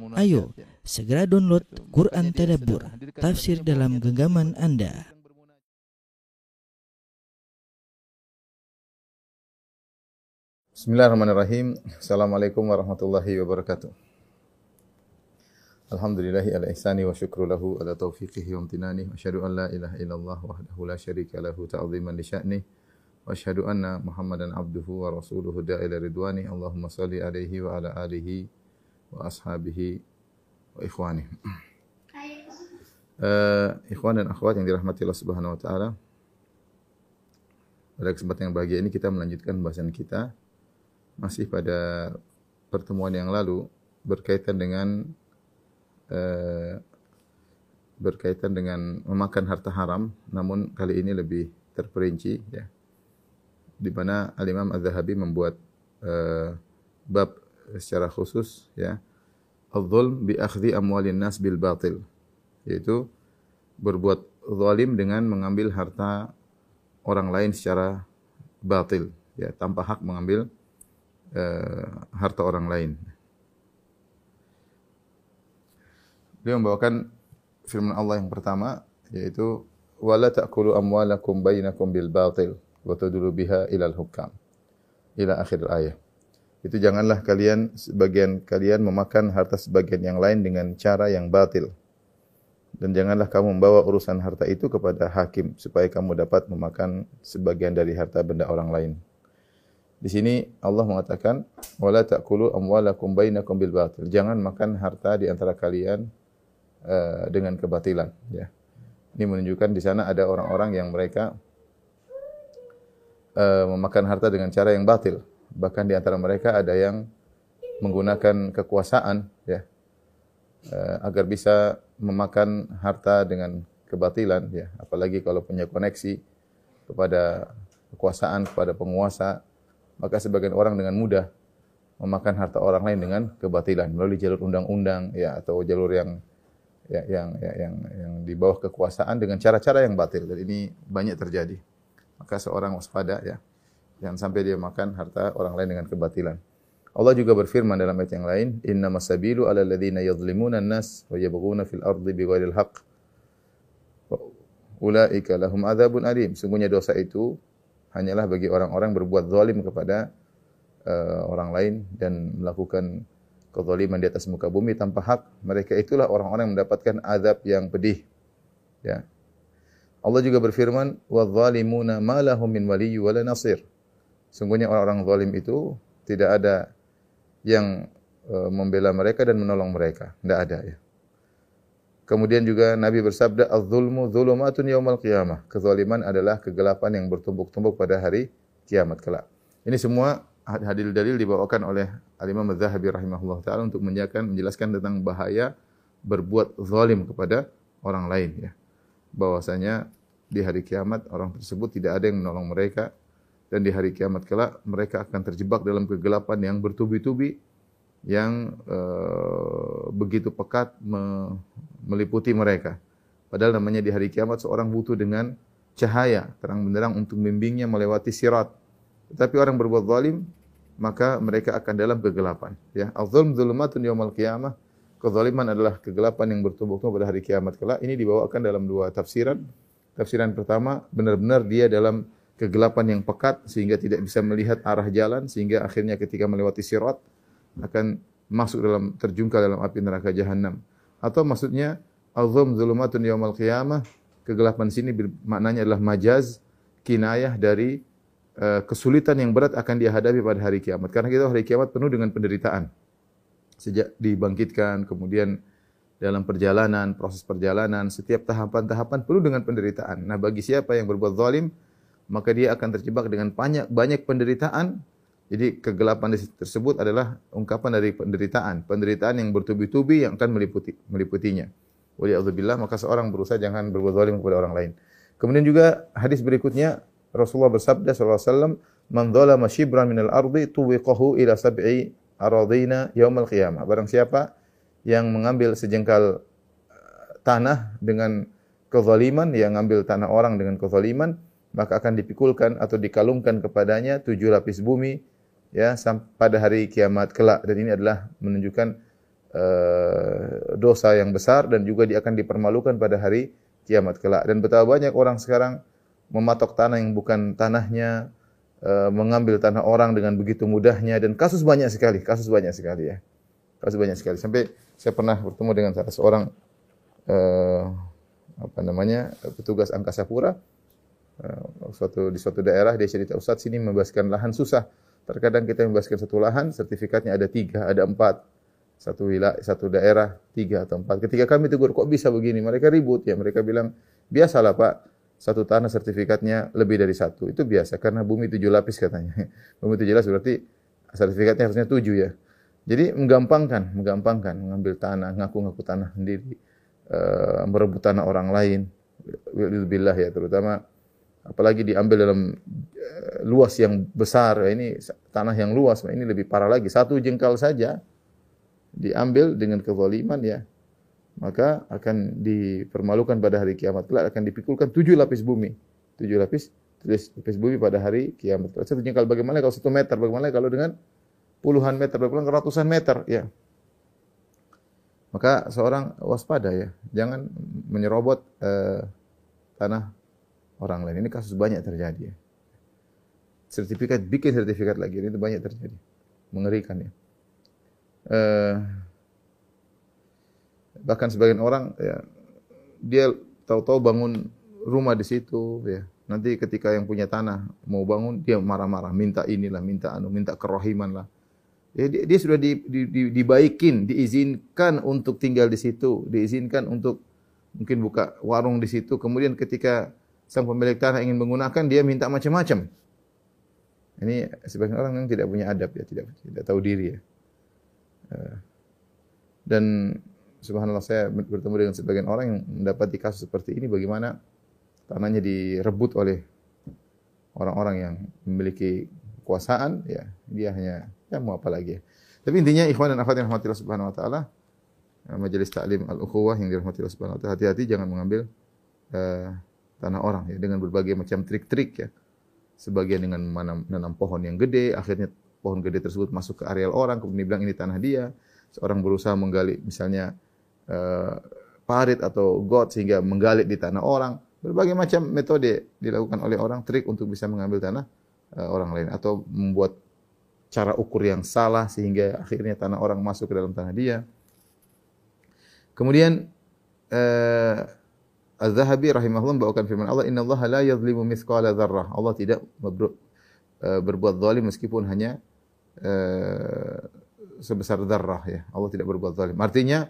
Ayo, segera download Quran Tadabbur, tafsir dalam genggaman Anda. Bismillahirrahmanirrahim. Assalamualaikum warahmatullahi wabarakatuh. Alhamdulillahi ala ihsani wa syukru lahu ala taufiqihi wa amtinani. Wa syahadu an la ilaha illallah wahdahu la syarika lahu ta'ziman li sya'ni. Wa syahadu anna Muhammadan abduhu wa rasuluhu da'ila ridwani. Allahumma salli alaihi wa ala alihi wa ashabihi wa ikhwani. Uh, ikhwan dan akhwat yang dirahmati Allah Subhanahu wa taala. Pada kesempatan yang bahagia ini kita melanjutkan pembahasan kita masih pada pertemuan yang lalu berkaitan dengan uh, berkaitan dengan memakan harta haram namun kali ini lebih terperinci ya. Di mana Al-Imam Az-Zahabi membuat uh, bab secara khusus ya al-zulm bi akhdhi amwalin nas bil batil yaitu berbuat zalim dengan mengambil harta orang lain secara batil ya tanpa hak mengambil uh, harta orang lain. Dia membawakan firman Allah yang pertama yaitu wala ta'kulu amwalakum bainakum bil batil wa tadulu biha ilal hukam ila akhir ayat. Itu janganlah kalian sebagian kalian memakan harta sebagian yang lain dengan cara yang batil. Dan janganlah kamu membawa urusan harta itu kepada hakim supaya kamu dapat memakan sebagian dari harta benda orang lain. Di sini Allah mengatakan wala ta'kulu amwalakum bainakum bil batil. Jangan makan harta di antara kalian uh, dengan kebatilan, ya. Ini menunjukkan di sana ada orang-orang yang mereka uh, memakan harta dengan cara yang batil bahkan di antara mereka ada yang menggunakan kekuasaan ya uh, agar bisa memakan harta dengan kebatilan ya. Apalagi kalau punya koneksi kepada kekuasaan kepada penguasa maka sebagian orang dengan mudah memakan harta orang lain dengan kebatilan melalui jalur undang-undang ya atau jalur yang ya, yang ya, yang yang di bawah kekuasaan dengan cara-cara yang batil. Dan ini banyak terjadi. Maka seorang waspada ya Jangan sampai dia makan harta orang lain dengan kebatilan. Allah juga berfirman dalam ayat yang lain, "Inna masabilu 'ala alladziina yadhlimuna an-nas wa yabghuna fil ardi bighairil haqq." Ulaika lahum adzabun alim. Sungguhnya dosa itu hanyalah bagi orang-orang berbuat zalim kepada uh, orang lain dan melakukan kezaliman di atas muka bumi tanpa hak. Mereka itulah orang-orang yang mendapatkan azab yang pedih. Ya. Allah juga berfirman, "Wadh-dhalimuna ma lahum min waliyyin wala nasir." Sungguhnya orang-orang zalim itu tidak ada yang e, membela mereka dan menolong mereka. Tidak ada ya. Kemudian juga Nabi bersabda, "Az-zulmu dzulumatun yaumal qiyamah." Kezaliman adalah kegelapan yang bertumbuk-tumbuk pada hari kiamat kelak. Ini semua hadil dalil dibawakan oleh Al-Imam Az-Zahabi rahimahullah taala untuk menjelaskan menjelaskan tentang bahaya berbuat zalim kepada orang lain ya. Bahwasanya di hari kiamat orang tersebut tidak ada yang menolong mereka, dan di hari kiamat kelak mereka akan terjebak dalam kegelapan yang bertubi-tubi yang uh, begitu pekat me meliputi mereka. Padahal namanya di hari kiamat seorang butuh dengan cahaya terang benderang untuk membimbingnya melewati sirat. Tetapi orang berbuat zalim maka mereka akan dalam kegelapan. Ya, al-zulm zulumatun yaumal qiyamah. Kezaliman adalah kegelapan yang bertumbuk-tumbuk pada hari kiamat kelak. Ini dibawakan dalam dua tafsiran. Tafsiran pertama benar-benar dia dalam kegelapan yang pekat sehingga tidak bisa melihat arah jalan sehingga akhirnya ketika melewati sirat akan masuk dalam terjungkal dalam api neraka jahanam. Atau maksudnya azam zulumatun yaumal qiyamah kegelapan sini maknanya adalah majaz kinayah dari uh, kesulitan yang berat akan dihadapi pada hari kiamat. Karena kita hari kiamat penuh dengan penderitaan. Sejak dibangkitkan, kemudian dalam perjalanan, proses perjalanan, setiap tahapan-tahapan penuh dengan penderitaan. Nah, bagi siapa yang berbuat zalim, maka dia akan terjebak dengan banyak banyak penderitaan. Jadi kegelapan tersebut adalah ungkapan dari penderitaan, penderitaan yang bertubi-tubi yang akan meliputi meliputinya. Waliyadzubillah, maka seorang berusaha jangan berbuat zalim kepada orang lain. Kemudian juga hadis berikutnya Rasulullah bersabda sallallahu alaihi wasallam, "Man dzalama shibran minal ardi tuwiqahu ila sab'i aradina yaumal qiyamah." Barang siapa yang mengambil sejengkal eh, tanah dengan kezaliman, yang mengambil tanah orang dengan kezaliman, maka akan dipikulkan atau dikalungkan kepadanya tujuh lapis bumi ya pada hari kiamat kelak dan ini adalah menunjukkan uh, dosa yang besar dan juga dia akan dipermalukan pada hari kiamat kelak. Dan betapa banyak orang sekarang mematok tanah yang bukan tanahnya, uh, mengambil tanah orang dengan begitu mudahnya dan kasus banyak sekali, kasus banyak sekali ya. Kasus banyak sekali. Sampai saya pernah bertemu dengan salah seorang uh, apa namanya petugas angkasa pura suatu di suatu daerah dia cerita Ustaz sini membebaskan lahan susah. Terkadang kita membebaskan satu lahan sertifikatnya ada tiga, ada empat satu wilayah, satu daerah, tiga atau empat. Ketika kami tegur, kok bisa begini? Mereka ribut ya. Mereka bilang, biasalah Pak, satu tanah sertifikatnya lebih dari satu. Itu biasa, karena bumi tujuh lapis katanya. bumi tujuh lapis berarti sertifikatnya harusnya tujuh ya. Jadi menggampangkan, menggampangkan, mengambil tanah, ngaku-ngaku tanah sendiri, uh, merebut tanah orang lain. Billah ya, terutama apalagi diambil dalam uh, luas yang besar. Ini tanah yang luas, ini lebih parah lagi. Satu jengkal saja diambil dengan kezaliman ya. Maka akan dipermalukan pada hari kiamat kelak. Akan dipikulkan tujuh lapis bumi. Tujuh lapis tujuh lapis bumi pada hari kiamat satu jengkal bagaimana? Kalau satu meter bagaimana? Kalau dengan puluhan meter bagaimana? Ratusan meter ya. Maka seorang waspada ya. Jangan menyerobot uh, tanah orang lain. Ini kasus banyak terjadi ya. Sertifikat bikin sertifikat lagi ini banyak terjadi. Mengerikan ya. Eh, bahkan sebagian orang ya dia tahu-tahu bangun rumah di situ ya. Nanti ketika yang punya tanah mau bangun dia marah-marah minta inilah minta anu minta kerohiman lah. Ya, dia, dia sudah di, di, di, dibaikin diizinkan untuk tinggal di situ diizinkan untuk mungkin buka warung di situ. Kemudian ketika sang pemilik tanah ingin menggunakan dia minta macam-macam. Ini sebagian orang yang tidak punya adab ya tidak tidak tahu diri ya. Eh, dan subhanallah saya bertemu dengan sebagian orang yang mendapati kasus seperti ini bagaimana tanahnya direbut oleh orang-orang yang memiliki kekuasaan ya. Dia hanya ya mau apa lagi ya. Tapi intinya ikhwan dan akhwat yang rahmatillah subhanahu wa taala eh, majelis taklim al-ukhuwah yang dirahmati Allah subhanahu wa taala hati-hati jangan mengambil uh, tanah orang ya dengan berbagai macam trik-trik ya. Sebagian dengan menanam pohon yang gede akhirnya pohon gede tersebut masuk ke areal orang, kemudian bilang ini tanah dia. Seorang berusaha menggali misalnya uh, parit atau got sehingga menggali di tanah orang. Berbagai macam metode dilakukan oleh orang, trik untuk bisa mengambil tanah uh, orang lain atau membuat cara ukur yang salah sehingga akhirnya tanah orang masuk ke dalam tanah dia. Kemudian uh, Az-Zahabi rahimahullah membawakan firman Allah, "Inna Allah la yadhlimu mithqala dzarrah." Allah tidak berbuat zalim meskipun hanya Eh, sebesar darah ya. Allah tidak berbuat zalim. Artinya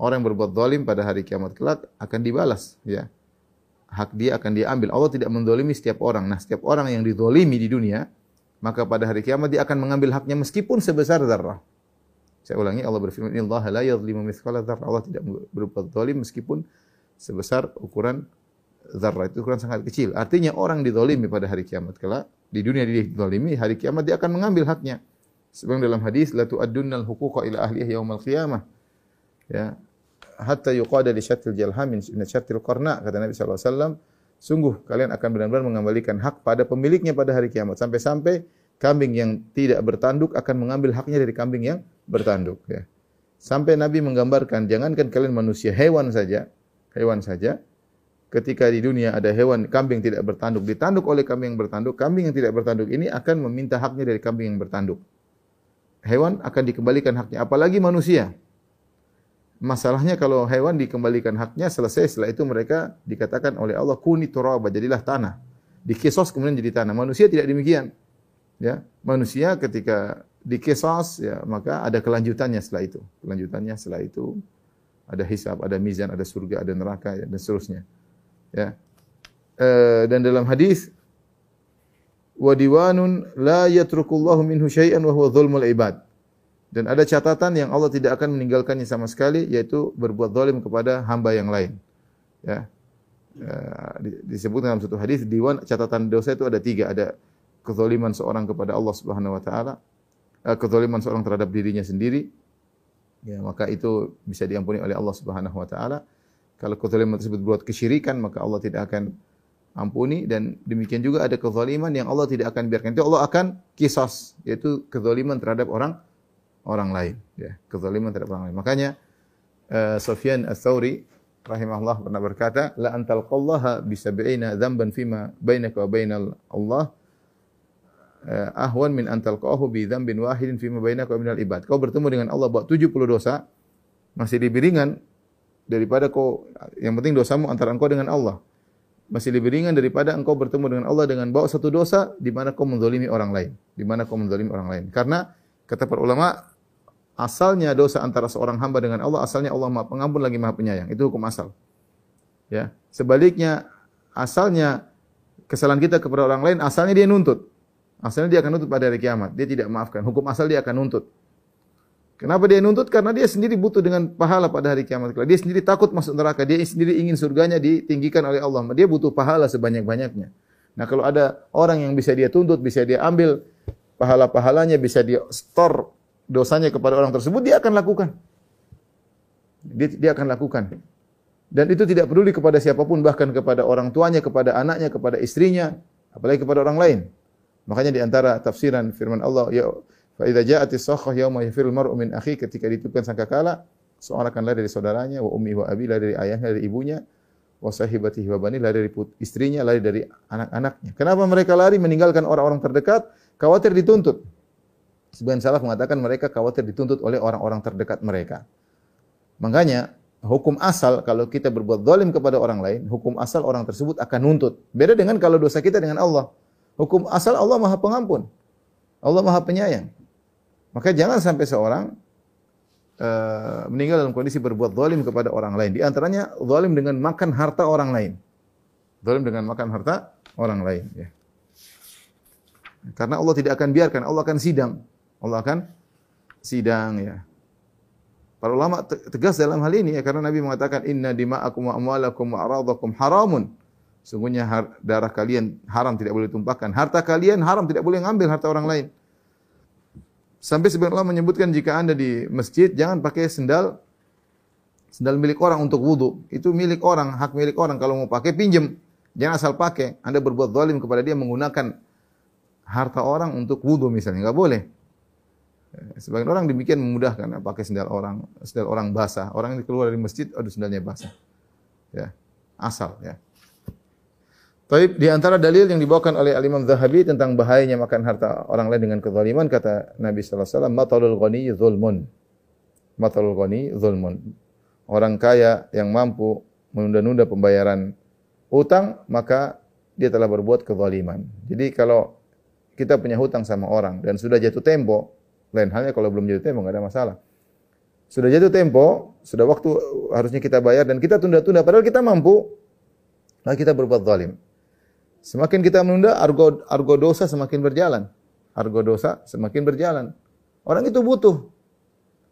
orang yang berbuat zalim pada hari kiamat kelak akan dibalas ya. Hak dia akan diambil. Allah tidak mendolimi setiap orang. Nah, setiap orang yang didolimi di dunia, maka pada hari kiamat dia akan mengambil haknya meskipun sebesar darah. Saya ulangi Allah berfirman, "Inna Allah la dzarrah." Allah tidak berbuat zalim meskipun sebesar ukuran zarrah itu ukuran sangat kecil. Artinya orang didolimi pada hari kiamat kelak di dunia dia dizalimi, hari kiamat dia akan mengambil haknya. Sebab dalam hadis la tu'addunnal huquqa ila ahlihi yaumal qiyamah. Ya. Hatta yuqada li syatil jalhamin min syatil qarna kata Nabi sallallahu alaihi wasallam, sungguh kalian akan benar-benar mengembalikan hak pada pemiliknya pada hari kiamat sampai-sampai kambing yang tidak bertanduk akan mengambil haknya dari kambing yang bertanduk ya. Sampai Nabi menggambarkan jangankan kalian manusia, hewan saja, hewan saja ketika di dunia ada hewan kambing tidak bertanduk, ditanduk oleh kambing yang bertanduk, kambing yang tidak bertanduk ini akan meminta haknya dari kambing yang bertanduk. Hewan akan dikembalikan haknya, apalagi manusia. Masalahnya kalau hewan dikembalikan haknya selesai setelah itu mereka dikatakan oleh Allah kuni turaba jadilah tanah. Dikisos kemudian jadi tanah. Manusia tidak demikian. Ya, manusia ketika dikisos ya maka ada kelanjutannya setelah itu. Kelanjutannya setelah itu ada hisab, ada mizan, ada surga, ada neraka ya, dan seterusnya. Ya. E, dan dalam hadis wa diwanun la yatrukullahu minhu syai'an wa huwa dzulmul ibad. Dan ada catatan yang Allah tidak akan meninggalkannya sama sekali yaitu berbuat zalim kepada hamba yang lain. Ya. E, disebut dalam satu hadis diwan catatan dosa itu ada tiga, ada kezaliman seorang kepada Allah Subhanahu wa taala, e, kezaliman seorang terhadap dirinya sendiri, ya maka itu bisa diampuni oleh Allah Subhanahu wa taala. Kalau kezaliman tersebut buat kesyirikan, maka Allah tidak akan ampuni dan demikian juga ada kezaliman yang Allah tidak akan biarkan. Itu Allah akan kisos, yaitu kezaliman terhadap orang orang lain, ya, kezaliman terhadap orang lain. Makanya uh, Sufyan Ats-Tsauri rahimahullah pernah berkata, "La antal qallaha bi sab'ina dzamban fima bainaka wa bainal Allah ahwan min antal qahu bi dzambin wahidin fima bainaka wa bainal ibad." Kau bertemu dengan Allah buat 70 dosa masih lebih ringan daripada kau yang penting dosamu antara engkau dengan Allah. Masih lebih ringan daripada engkau bertemu dengan Allah dengan bawa satu dosa di mana kau menzalimi orang lain, di mana kau menzalimi orang lain. Karena kata para ulama asalnya dosa antara seorang hamba dengan Allah asalnya Allah Maha Pengampun lagi Maha Penyayang. Itu hukum asal. Ya. Sebaliknya asalnya kesalahan kita kepada orang lain asalnya dia nuntut. Asalnya dia akan nuntut pada hari kiamat. Dia tidak maafkan. Hukum asal dia akan nuntut. Kenapa dia nuntut? Karena dia sendiri butuh dengan pahala pada hari kiamat. Dia sendiri takut masuk neraka. Dia sendiri ingin surganya ditinggikan oleh Allah. Dia butuh pahala sebanyak-banyaknya. Nah kalau ada orang yang bisa dia tuntut, bisa dia ambil pahala-pahalanya, bisa dia store dosanya kepada orang tersebut, dia akan lakukan. Dia, dia akan lakukan. Dan itu tidak peduli kepada siapa pun, bahkan kepada orang tuanya, kepada anaknya, kepada istrinya, apalagi kepada orang lain. Makanya di antara tafsiran firman Allah, ya Fa idza ja'atis sakhah yauma yafirul mar'u min akhi ketika ditiupkan sangkakala seorang akan lari dari saudaranya wa ummi wa abi lari dari ayahnya dari ibunya wa sahibatihi wa bani lari dari istrinya lari dari anak-anaknya. Kenapa mereka lari meninggalkan orang-orang terdekat? Khawatir dituntut. Sebagian salaf mengatakan mereka khawatir dituntut oleh orang-orang terdekat mereka. Makanya hukum asal kalau kita berbuat zalim kepada orang lain, hukum asal orang tersebut akan nuntut. Beda dengan kalau dosa kita dengan Allah. Hukum asal Allah Maha Pengampun. Allah Maha Penyayang. Maka jangan sampai seorang uh, meninggal dalam kondisi berbuat zalim kepada orang lain. Di antaranya zalim dengan makan harta orang lain. Zalim dengan makan harta orang lain. Ya. Karena Allah tidak akan biarkan, Allah akan sidang. Allah akan sidang ya. Para ulama tegas dalam hal ini ya karena Nabi mengatakan inna dima'akum wa amwalakum wa aradakum haramun. Sungguhnya darah kalian haram tidak boleh ditumpahkan. Harta kalian haram tidak boleh ngambil harta orang lain. Sampai sebagian ulama menyebutkan jika Anda di masjid jangan pakai sendal sendal milik orang untuk wudhu. Itu milik orang, hak milik orang. Kalau mau pakai pinjam. Jangan asal pakai. Anda berbuat zalim kepada dia menggunakan harta orang untuk wudhu misalnya. Enggak boleh. Sebagian orang demikian memudahkan pakai sendal orang, sendal orang basah. Orang yang keluar dari masjid, aduh sendalnya basah. Ya, asal ya. Tapi di antara dalil yang dibawakan oleh Al-Imam Zahabi tentang bahayanya makan harta orang lain dengan kezaliman kata Nabi sallallahu alaihi wasallam matalul ghani zulmun. Matalul ghani zulmun. Orang kaya yang mampu menunda-nunda pembayaran utang maka dia telah berbuat kezaliman. Jadi kalau kita punya hutang sama orang dan sudah jatuh tempo, lain halnya kalau belum jatuh tempo enggak ada masalah. Sudah jatuh tempo, sudah waktu harusnya kita bayar dan kita tunda-tunda padahal kita mampu, lalu kita berbuat zalim. Semakin kita menunda, argo, argo dosa semakin berjalan. Argo dosa semakin berjalan. Orang itu butuh.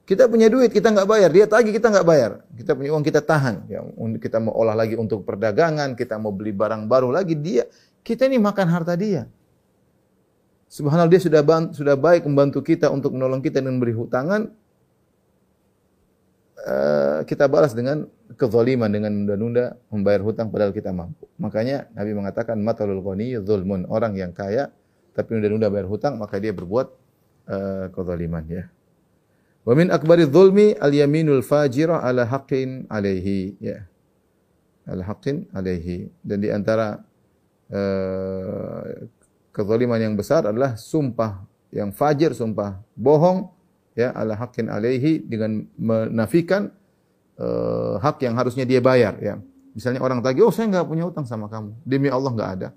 Kita punya duit, kita nggak bayar. Dia tagih, kita nggak bayar. Kita punya uang, kita tahan. Ya, kita mau olah lagi untuk perdagangan, kita mau beli barang baru lagi. Dia, kita ini makan harta dia. Subhanallah dia sudah sudah baik membantu kita untuk menolong kita dan memberi hutangan. Uh, kita balas dengan kezaliman dengan menunda-nunda membayar hutang padahal kita mampu. Makanya Nabi mengatakan matalul ghani zulmun. Orang yang kaya tapi menunda-nunda bayar hutang maka dia berbuat uh, kezaliman ya. Wa min akbari dzulmi al yaminul fajira ala haqqin alaihi ya. Ala haqqin alaihi. Dan di antara uh, kezaliman yang besar adalah sumpah yang fajir, sumpah bohong ya ala haqqin alaihi dengan menafikan uh, hak yang harusnya dia bayar ya. Misalnya orang tagih, "Oh, saya enggak punya utang sama kamu." Demi Allah enggak ada.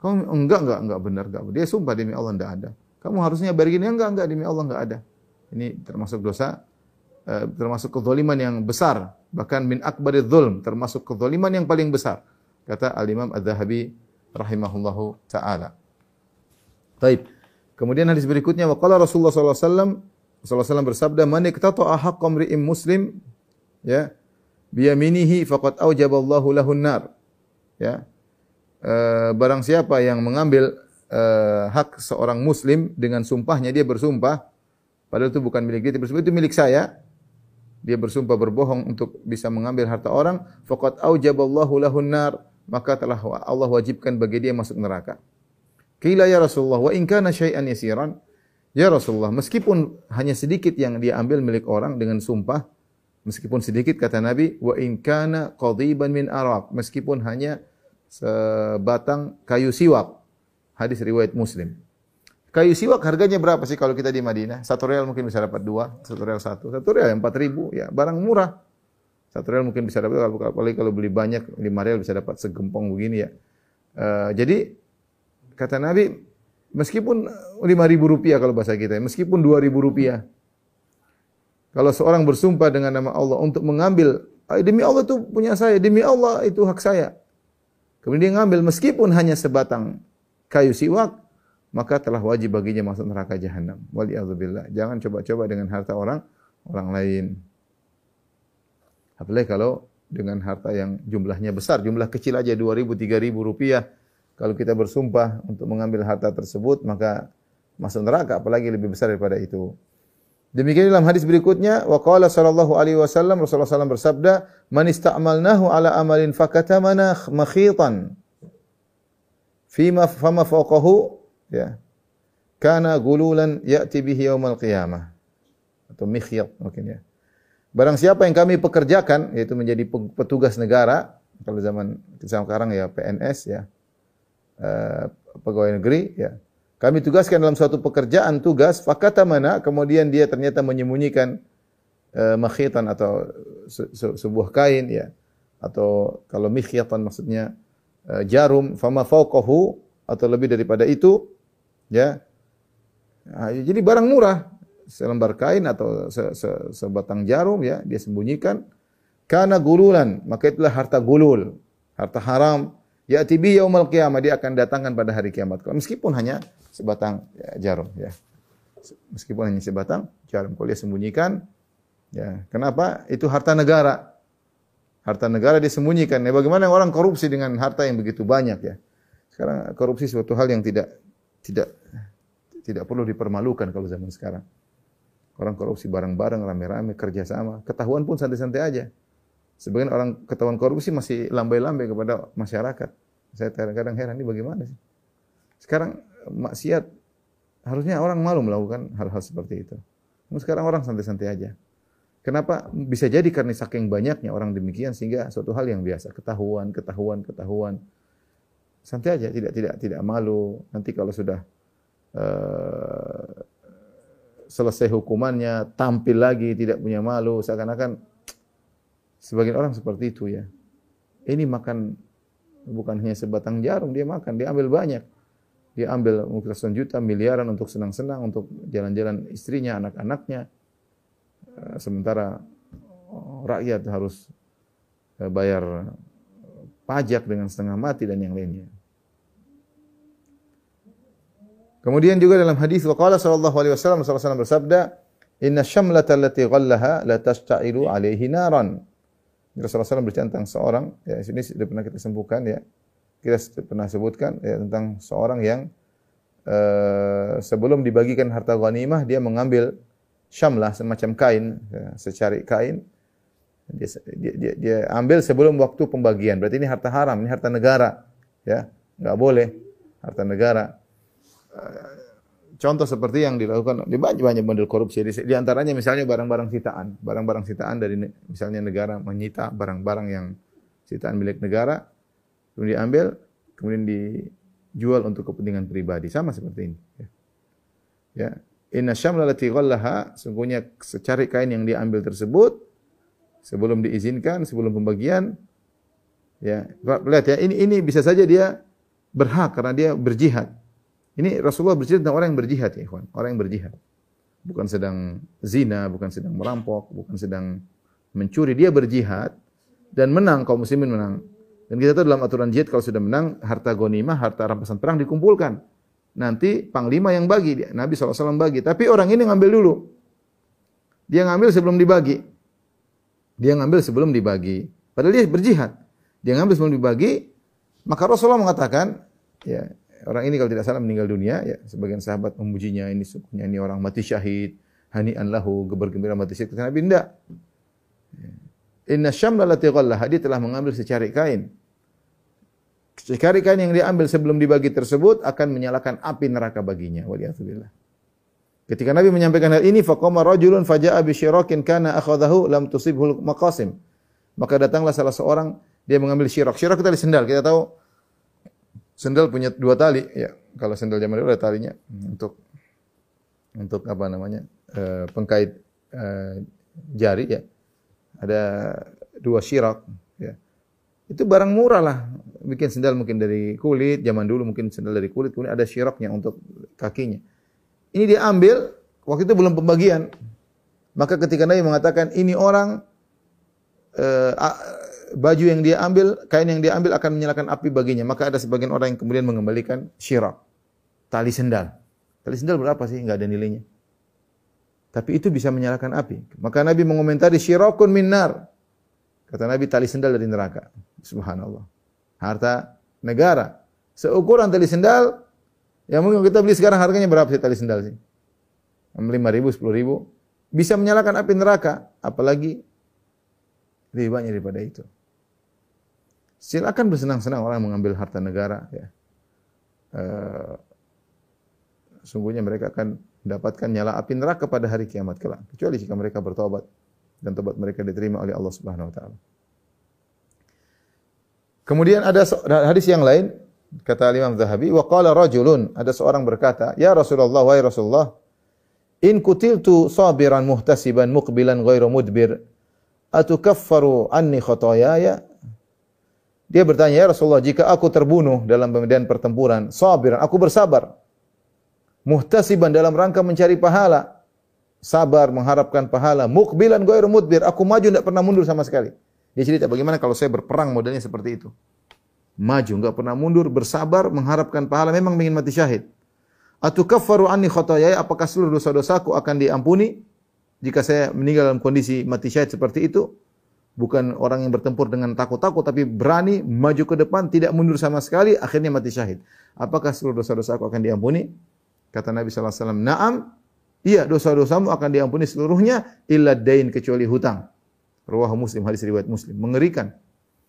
Kamu enggak enggak enggak benar enggak. Dia sumpah demi Allah enggak ada. Kamu harusnya bayar gini enggak enggak demi Allah enggak ada. Ini termasuk dosa uh, termasuk kezaliman yang besar, bahkan min akbari dzulm, termasuk kezaliman yang paling besar. Kata Al-Imam Az-Zahabi rahimahullahu taala. Baik. Kemudian hadis berikutnya waqala Rasulullah sallallahu alaihi wasallam Rasulullah SAW bersabda, "Man iqtata'a haqqa imri'in muslim, ya, biyaminihi faqad aujaballahu lahun nar." Ya. E, barang siapa yang mengambil e, hak seorang muslim dengan sumpahnya dia bersumpah padahal itu bukan milik dia, bersumpah itu milik saya. Dia bersumpah berbohong untuk bisa mengambil harta orang, faqad aujaballahu lahun nar, maka telah Allah wajibkan bagi dia masuk neraka. Qila ya Rasulullah, wa in syai'an yasiran, Ya Rasulullah, meskipun hanya sedikit yang dia ambil milik orang dengan sumpah, Meskipun sedikit kata Nabi, wa in kana qadiban min araq, meskipun hanya sebatang kayu siwak. Hadis riwayat Muslim. Kayu siwak harganya berapa sih kalau kita di Madinah? Satu real mungkin bisa dapat dua, satu real satu. Satu real empat ribu, ya barang murah. Satu real mungkin bisa dapat, apalagi kalau beli banyak, lima real bisa dapat segempong begini ya. Uh, jadi, kata Nabi, meskipun lima ribu rupiah kalau bahasa kita, meskipun dua ribu rupiah, kalau seorang bersumpah dengan nama Allah untuk mengambil, demi Allah itu punya saya, demi Allah itu hak saya. Kemudian dia ngambil meskipun hanya sebatang kayu siwak, maka telah wajib baginya masuk neraka jahanam. Waliyadzubillah. Jangan coba-coba dengan harta orang orang lain. Apalagi kalau dengan harta yang jumlahnya besar, jumlah kecil aja 2000 3000 rupiah. Kalau kita bersumpah untuk mengambil harta tersebut, maka masuk neraka apalagi lebih besar daripada itu. Demikian dalam hadis berikutnya, wa qala sallallahu alaihi wasallam Rasulullah SAW bersabda, "Man ista'malnahu ala amalin fakatamana makhitan fima fama fawqahu ya. Kana gululan ya'ti bihi yaumal qiyamah." Atau mikhyat mungkin ya. Barang siapa yang kami pekerjakan yaitu menjadi petugas negara, kalau zaman sekarang ya PNS ya. Uh, pegawai negeri ya kami tugaskan dalam suatu pekerjaan tugas, fakata mana, kemudian dia ternyata menyembunyikan uh, makhitan atau se se sebuah kain ya. Atau kalau mikhyatan maksudnya uh, jarum, fama fauqahu atau lebih daripada itu ya. Nah, jadi barang murah, selembar kain atau se se sebatang jarum ya, dia sembunyikan karena gululan, maka itulah harta gulul, harta haram. Ya tibi yaumal qiyamah dia akan datangkan pada hari kiamat. Meskipun hanya sebatang ya, jarum ya. Meskipun hanya sebatang jarum kalau dia sembunyikan ya. Kenapa? Itu harta negara. Harta negara disembunyikan. Ya bagaimana orang korupsi dengan harta yang begitu banyak ya. Sekarang korupsi suatu hal yang tidak tidak tidak perlu dipermalukan kalau zaman sekarang. Orang korupsi bareng-bareng, rame-rame, kerjasama. Ketahuan pun santai-santai aja. Sebagian orang ketahuan korupsi masih lambai-lambai kepada masyarakat. Saya kadang-kadang heran, ini bagaimana sih? Sekarang maksiat harusnya orang malu melakukan hal-hal seperti itu. Namun sekarang orang santai-santai aja. Kenapa? Bisa jadi karena saking banyaknya orang demikian sehingga suatu hal yang biasa, ketahuan, ketahuan, ketahuan. Santai aja, tidak tidak tidak malu. Nanti kalau sudah uh, selesai hukumannya, tampil lagi tidak punya malu, seakan-akan sebagian orang seperti itu ya. Ini makan bukan hanya sebatang jarum dia makan, dia ambil banyak. Dia ambil mungkin ratusan juta, miliaran untuk senang-senang, untuk jalan-jalan istrinya, anak-anaknya. Eh, sementara oh, rakyat harus eh, bayar pajak dengan setengah mati dan yang lainnya. Kemudian juga dalam hadis waqala sallallahu alaihi wasallam sallallahu bersabda, "Inna syamlata allati ghallaha la tashta'ilu alaihi naran." Rasulullah SAW bercerita tentang seorang, ya ini sudah pernah kita sembuhkan ya, kita pernah sebutkan ya, tentang seorang yang uh, sebelum dibagikan harta ghanimah dia mengambil syamlah semacam kain, ya, secari kain. Dia, dia, dia, dia ambil sebelum waktu pembagian. Berarti ini harta haram, ini harta negara. Ya, nggak boleh harta negara. Uh, contoh seperti yang dilakukan di banyak banyak model korupsi di, antaranya misalnya barang-barang sitaan, barang-barang sitaan dari misalnya negara menyita barang-barang yang sitaan milik negara kemudian diambil, kemudian dijual untuk kepentingan pribadi. Sama seperti ini. Ya. ya. Inna syamla lati ghallaha, sungguhnya secari kain yang diambil tersebut, sebelum diizinkan, sebelum pembagian, ya, lihat ya, ini ini bisa saja dia berhak karena dia berjihad. Ini Rasulullah bercerita tentang orang yang berjihad ya, ikhwan. Orang yang berjihad. Bukan sedang zina, bukan sedang merampok, bukan sedang mencuri, dia berjihad dan menang kaum muslimin menang. Dan kita tahu dalam aturan jihad kalau sudah menang, harta gonimah, harta rampasan perang dikumpulkan. Nanti panglima yang bagi, Nabi SAW bagi. Tapi orang ini ngambil dulu. Dia ngambil sebelum dibagi. Dia ngambil sebelum dibagi. Padahal dia berjihad. Dia ngambil sebelum dibagi, maka Rasulullah mengatakan, ya orang ini kalau tidak salah meninggal dunia, ya sebagian sahabat memujinya, ini sukunya ini orang mati syahid, hani'an lahu, bergembira mati syahid. Kata Nabi, tidak. Inna syamla lati ghallaha, dia telah mengambil secari kain. Secari kain yang dia ambil sebelum dibagi tersebut akan menyalakan api neraka baginya. Waliyahzubillah. Ketika Nabi menyampaikan hal ini, faqama rajulun faja'a bi syirakin kana akhadahu lam tusibhul maqasim. Maka datanglah salah seorang dia mengambil syirak. Syirak itu tali sendal. Kita tahu sendal punya dua tali, ya. Kalau sendal zaman dulu ada talinya untuk untuk apa namanya? E, pengkait e, jari ya. Ada dua syirak, ya. Itu barang murah lah. Bikin sendal mungkin dari kulit, zaman dulu mungkin sendal dari kulit, kemudian ada syiraknya untuk kakinya. Ini dia ambil, waktu itu belum pembagian. Maka ketika Nabi mengatakan ini orang uh, baju yang dia ambil, kain yang dia ambil akan menyalakan api baginya. Maka ada sebagian orang yang kemudian mengembalikan syirak, tali sendal. Tali sendal berapa sih? Enggak ada nilainya. Tapi itu bisa menyalakan api. Maka Nabi mengomentari syirakun minar. Kata Nabi tali sendal dari neraka. Subhanallah. Harta negara. Seukuran tali sendal yang mungkin kita beli sekarang harganya berapa sih tali sendal sih? 5 ribu, 10 ribu. Bisa menyalakan api neraka. Apalagi lebih banyak daripada itu. Silakan bersenang-senang orang mengambil harta negara. Ya. Uh, sungguhnya mereka akan mendapatkan nyala api neraka pada hari kiamat kelak. Kecuali jika mereka bertobat dan tobat mereka diterima oleh Allah Subhanahu Wa Taala. Kemudian ada hadis yang lain Kata Imam Zahabi, wa qala rajulun, ada seorang berkata, "Ya Rasulullah, wahai Rasulullah, in kutiltu sabiran muhtasiban muqbilan ghairu mudbir, atukaffaru anni khotoyaya?" Dia bertanya, "Ya Rasulullah, jika aku terbunuh dalam medan pertempuran, sabiran, aku bersabar, muhtasiban dalam rangka mencari pahala, sabar mengharapkan pahala, muqbilan ghairu mudbir, aku maju tidak pernah mundur sama sekali." Dia cerita bagaimana kalau saya berperang modelnya seperti itu maju, enggak pernah mundur, bersabar, mengharapkan pahala, memang ingin mati syahid. Atukaffaru anni khotoyaya, apakah seluruh dosa-dosaku akan diampuni jika saya meninggal dalam kondisi mati syahid seperti itu? Bukan orang yang bertempur dengan takut-takut, tapi berani maju ke depan, tidak mundur sama sekali, akhirnya mati syahid. Apakah seluruh dosa-dosaku akan diampuni? Kata Nabi SAW, Naam, iya dosa-dosamu akan diampuni seluruhnya, illa dain kecuali hutang. Ruah muslim, hadis riwayat muslim. Mengerikan.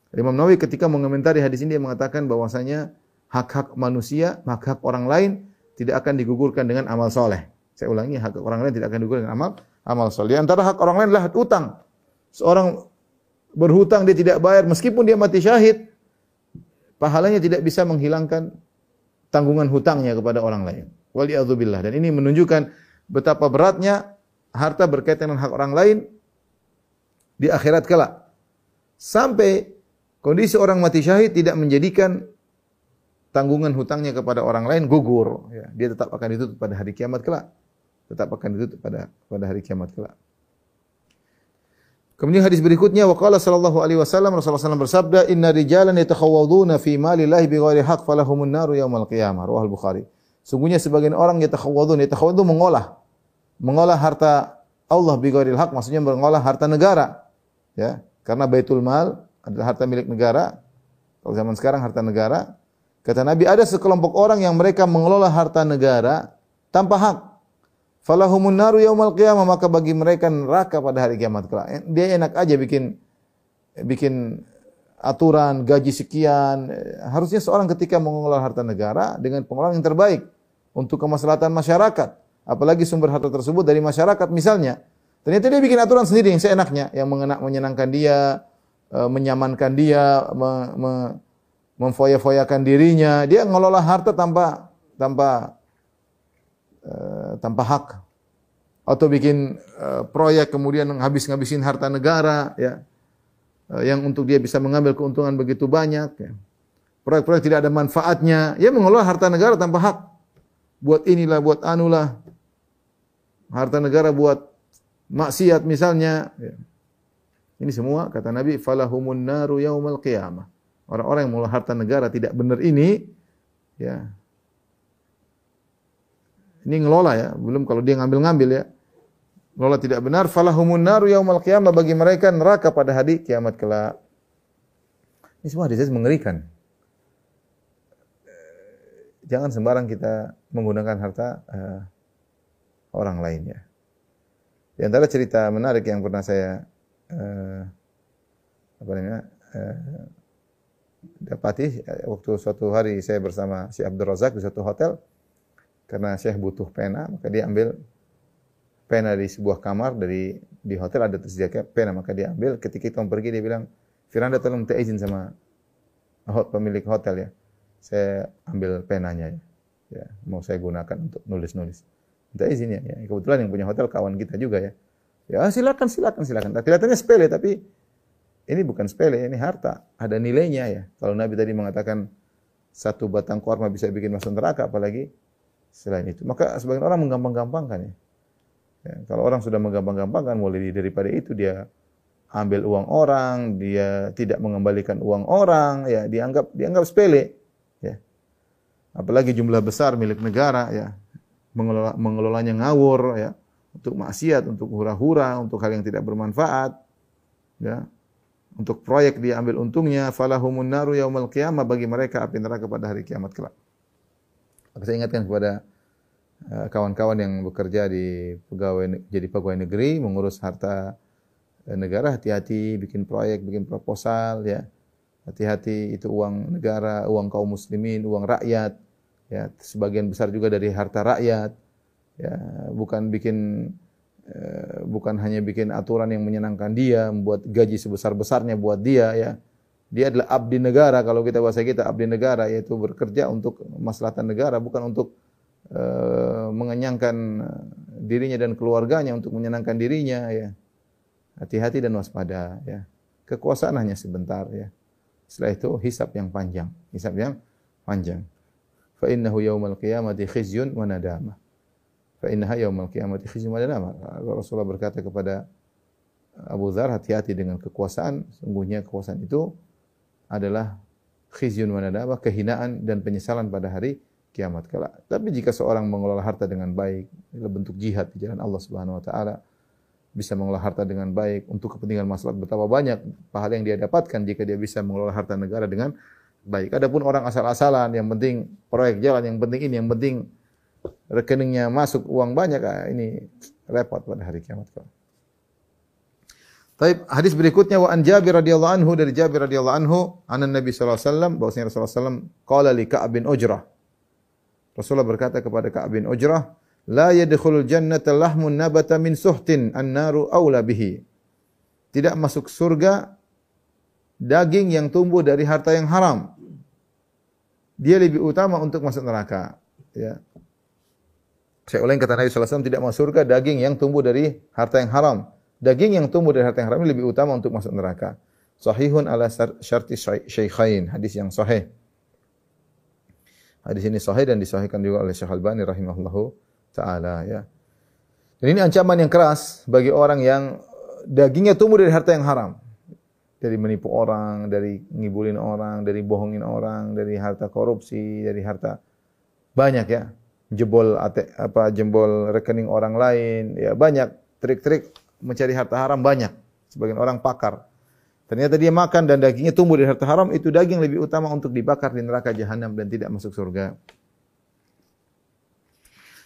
Imam Nawawi ketika mengomentari hadis ini dia mengatakan bahwasanya hak-hak manusia, hak-hak orang lain tidak akan digugurkan dengan amal soleh. Saya ulangi, hak orang lain tidak akan digugurkan dengan amal amal soleh. Di antara hak orang lain adalah utang. Seorang berhutang dia tidak bayar meskipun dia mati syahid, pahalanya tidak bisa menghilangkan tanggungan hutangnya kepada orang lain. Waliyadzubillah. Dan ini menunjukkan betapa beratnya harta berkaitan dengan hak orang lain di akhirat kelak. Sampai Kondisi orang mati syahid tidak menjadikan tanggungan hutangnya kepada orang lain gugur. Ya, dia tetap akan ditutup pada hari kiamat kelak. Tetap akan ditutup pada pada hari kiamat kelak. Kemudian hadis berikutnya waqala sallallahu alaihi wasallam Rasulullah SAW bersabda inna rijalan yatakhawwaduna fi malillahi bighairi haqq falahumun naru yaumal qiyamah rawahul Bukhari. Sungguhnya sebagian orang yatakhawwadun yatakhawwadun mengolah mengolah harta Allah bighairi haqq maksudnya mengolah harta negara ya karena baitul mal adalah harta milik negara. Kalau zaman sekarang harta negara. Kata Nabi ada sekelompok orang yang mereka mengelola harta negara tanpa hak. Falahumun naru yaumal qiyamah maka bagi mereka neraka pada hari kiamat kelak. Dia enak aja bikin bikin aturan gaji sekian. Harusnya seorang ketika mengelola harta negara dengan pengelolaan yang terbaik untuk kemaslahatan masyarakat. Apalagi sumber harta tersebut dari masyarakat misalnya. Ternyata dia bikin aturan sendiri yang seenaknya, yang menyenangkan dia, Eh, menyamankan dia, me, me, memfoya-foyakan dirinya. Dia ngelola harta tanpa tanpa uh, tanpa hak. Atau bikin uh, proyek kemudian ngabis-ngabisin harta negara ya. Uh, yang untuk dia bisa mengambil keuntungan begitu banyak ya. Proyek-proyek tidak ada manfaatnya. Dia mengelola harta negara tanpa hak. Buat inilah, buat anulah. Harta negara buat maksiat misalnya. Ya. Ini semua kata Nabi falahumun naru yaumal qiyamah. Orang-orang yang mengelola harta negara tidak benar ini ya. Ini ngelola ya, belum kalau dia ngambil-ngambil ya. Ngelola tidak benar falahumun naru yaumal qiyamah bagi mereka neraka pada hari kiamat kelak. Ini semua hadis mengerikan. Jangan sembarang kita menggunakan harta uh, orang lain ya. Di antara cerita menarik yang pernah saya uh, apa namanya uh, dapati waktu suatu hari saya bersama si Abdul Razak di satu hotel karena Syekh butuh pena maka dia ambil pena di sebuah kamar dari di hotel ada tersedia pena maka dia ambil. Ketika kita pergi dia bilang Firanda tolong minta izin sama pemilik hotel ya. Saya ambil penanya ya, ya mau saya gunakan untuk nulis-nulis. Minta izin ya, ya kebetulan yang punya hotel kawan kita juga ya. Ya silakan silakan silakan. Kelihatannya sepele tapi ini bukan sepele ini harta. Ada nilainya ya. Kalau Nabi tadi mengatakan satu batang korma bisa bikin masuk neraka apalagi selain itu maka sebagian orang menggampang-gampangkan ya Ya, kalau orang sudah menggampang-gampangkan mulai daripada itu dia ambil uang orang, dia tidak mengembalikan uang orang, ya dianggap dianggap sepele, ya. Apalagi jumlah besar milik negara, ya. Mengelola, mengelolanya ngawur, ya. Untuk maksiat, untuk hura-hura, untuk hal yang tidak bermanfaat, ya. Untuk proyek dia ambil untungnya, falahumun naru yaumal qiyamah bagi mereka api neraka pada hari kiamat kelak. Saya ingatkan kepada Eh, kawan-kawan yang bekerja di pegawai jadi pegawai negeri mengurus harta eh, negara hati-hati bikin proyek, bikin proposal ya. Hati-hati itu uang negara, uang kaum muslimin, uang rakyat ya, sebagian besar juga dari harta rakyat. Ya, bukan bikin eh, bukan hanya bikin aturan yang menyenangkan dia, membuat gaji sebesar-besarnya buat dia ya. Dia adalah abdi negara kalau kita bahasa kita abdi negara yaitu bekerja untuk maslahatan negara bukan untuk Eh, mengenyangkan eh, dirinya dan keluarganya untuk menyenangkan dirinya ya. Hati-hati dan waspada ya. Kekuasaan hanya sebentar ya. Setelah itu hisab yang panjang, hisab yang panjang. Fa innahu yaumal qiyamati khizyun wa nadamah. Fa innaha yaumal qiyamati khizyun wa nadamah. Rasulullah berkata kepada Abu Dhar, hati-hati dengan kekuasaan. Sungguhnya kekuasaan itu adalah khizyun wa nadamah, kehinaan dan penyesalan pada hari kiamat kelak. Tapi jika seorang mengelola harta dengan baik, adalah bentuk jihad di jalan Allah Subhanahu wa taala, bisa mengelola harta dengan baik untuk kepentingan maslahat betapa banyak pahala yang dia dapatkan jika dia bisa mengelola harta negara dengan baik. Adapun orang asal-asalan yang penting proyek jalan, yang penting ini, yang penting rekeningnya masuk uang banyak, ah, ini repot pada hari kiamat kelak. Taib hadis berikutnya wa an Jabir radhiyallahu anhu dari Jabir radhiyallahu anhu anan Nabi sallallahu alaihi wasallam bahwasanya Rasulullah sallallahu alaihi wasallam qala li Ka'ab bin Ujrah Rasulullah berkata kepada Ka'ab bin Ujrah, "La yadkhulul jannata lahmun nabata min suhtin, an-naru aula bihi." Tidak masuk surga daging yang tumbuh dari harta yang haram. Dia lebih utama untuk masuk neraka. Ya. Saya ulangi kata Nabi SAW, tidak masuk surga daging yang tumbuh dari harta yang haram. Daging yang tumbuh dari harta yang haram lebih utama untuk masuk neraka. Sahihun ala syarti syaikhain. Hadis yang sahih. Hadis ini sahih dan disahihkan juga oleh Syekh Al-Albani rahimahullahu taala ya. Dan ini ancaman yang keras bagi orang yang dagingnya tumbuh dari harta yang haram. Dari menipu orang, dari ngibulin orang, dari bohongin orang, dari harta korupsi, dari harta banyak ya. Jebol apa jebol rekening orang lain, ya banyak trik-trik mencari harta haram banyak. Sebagian orang pakar. Ternyata dia makan dan dagingnya tumbuh dari harta haram, itu daging lebih utama untuk dibakar di neraka jahanam dan tidak masuk surga.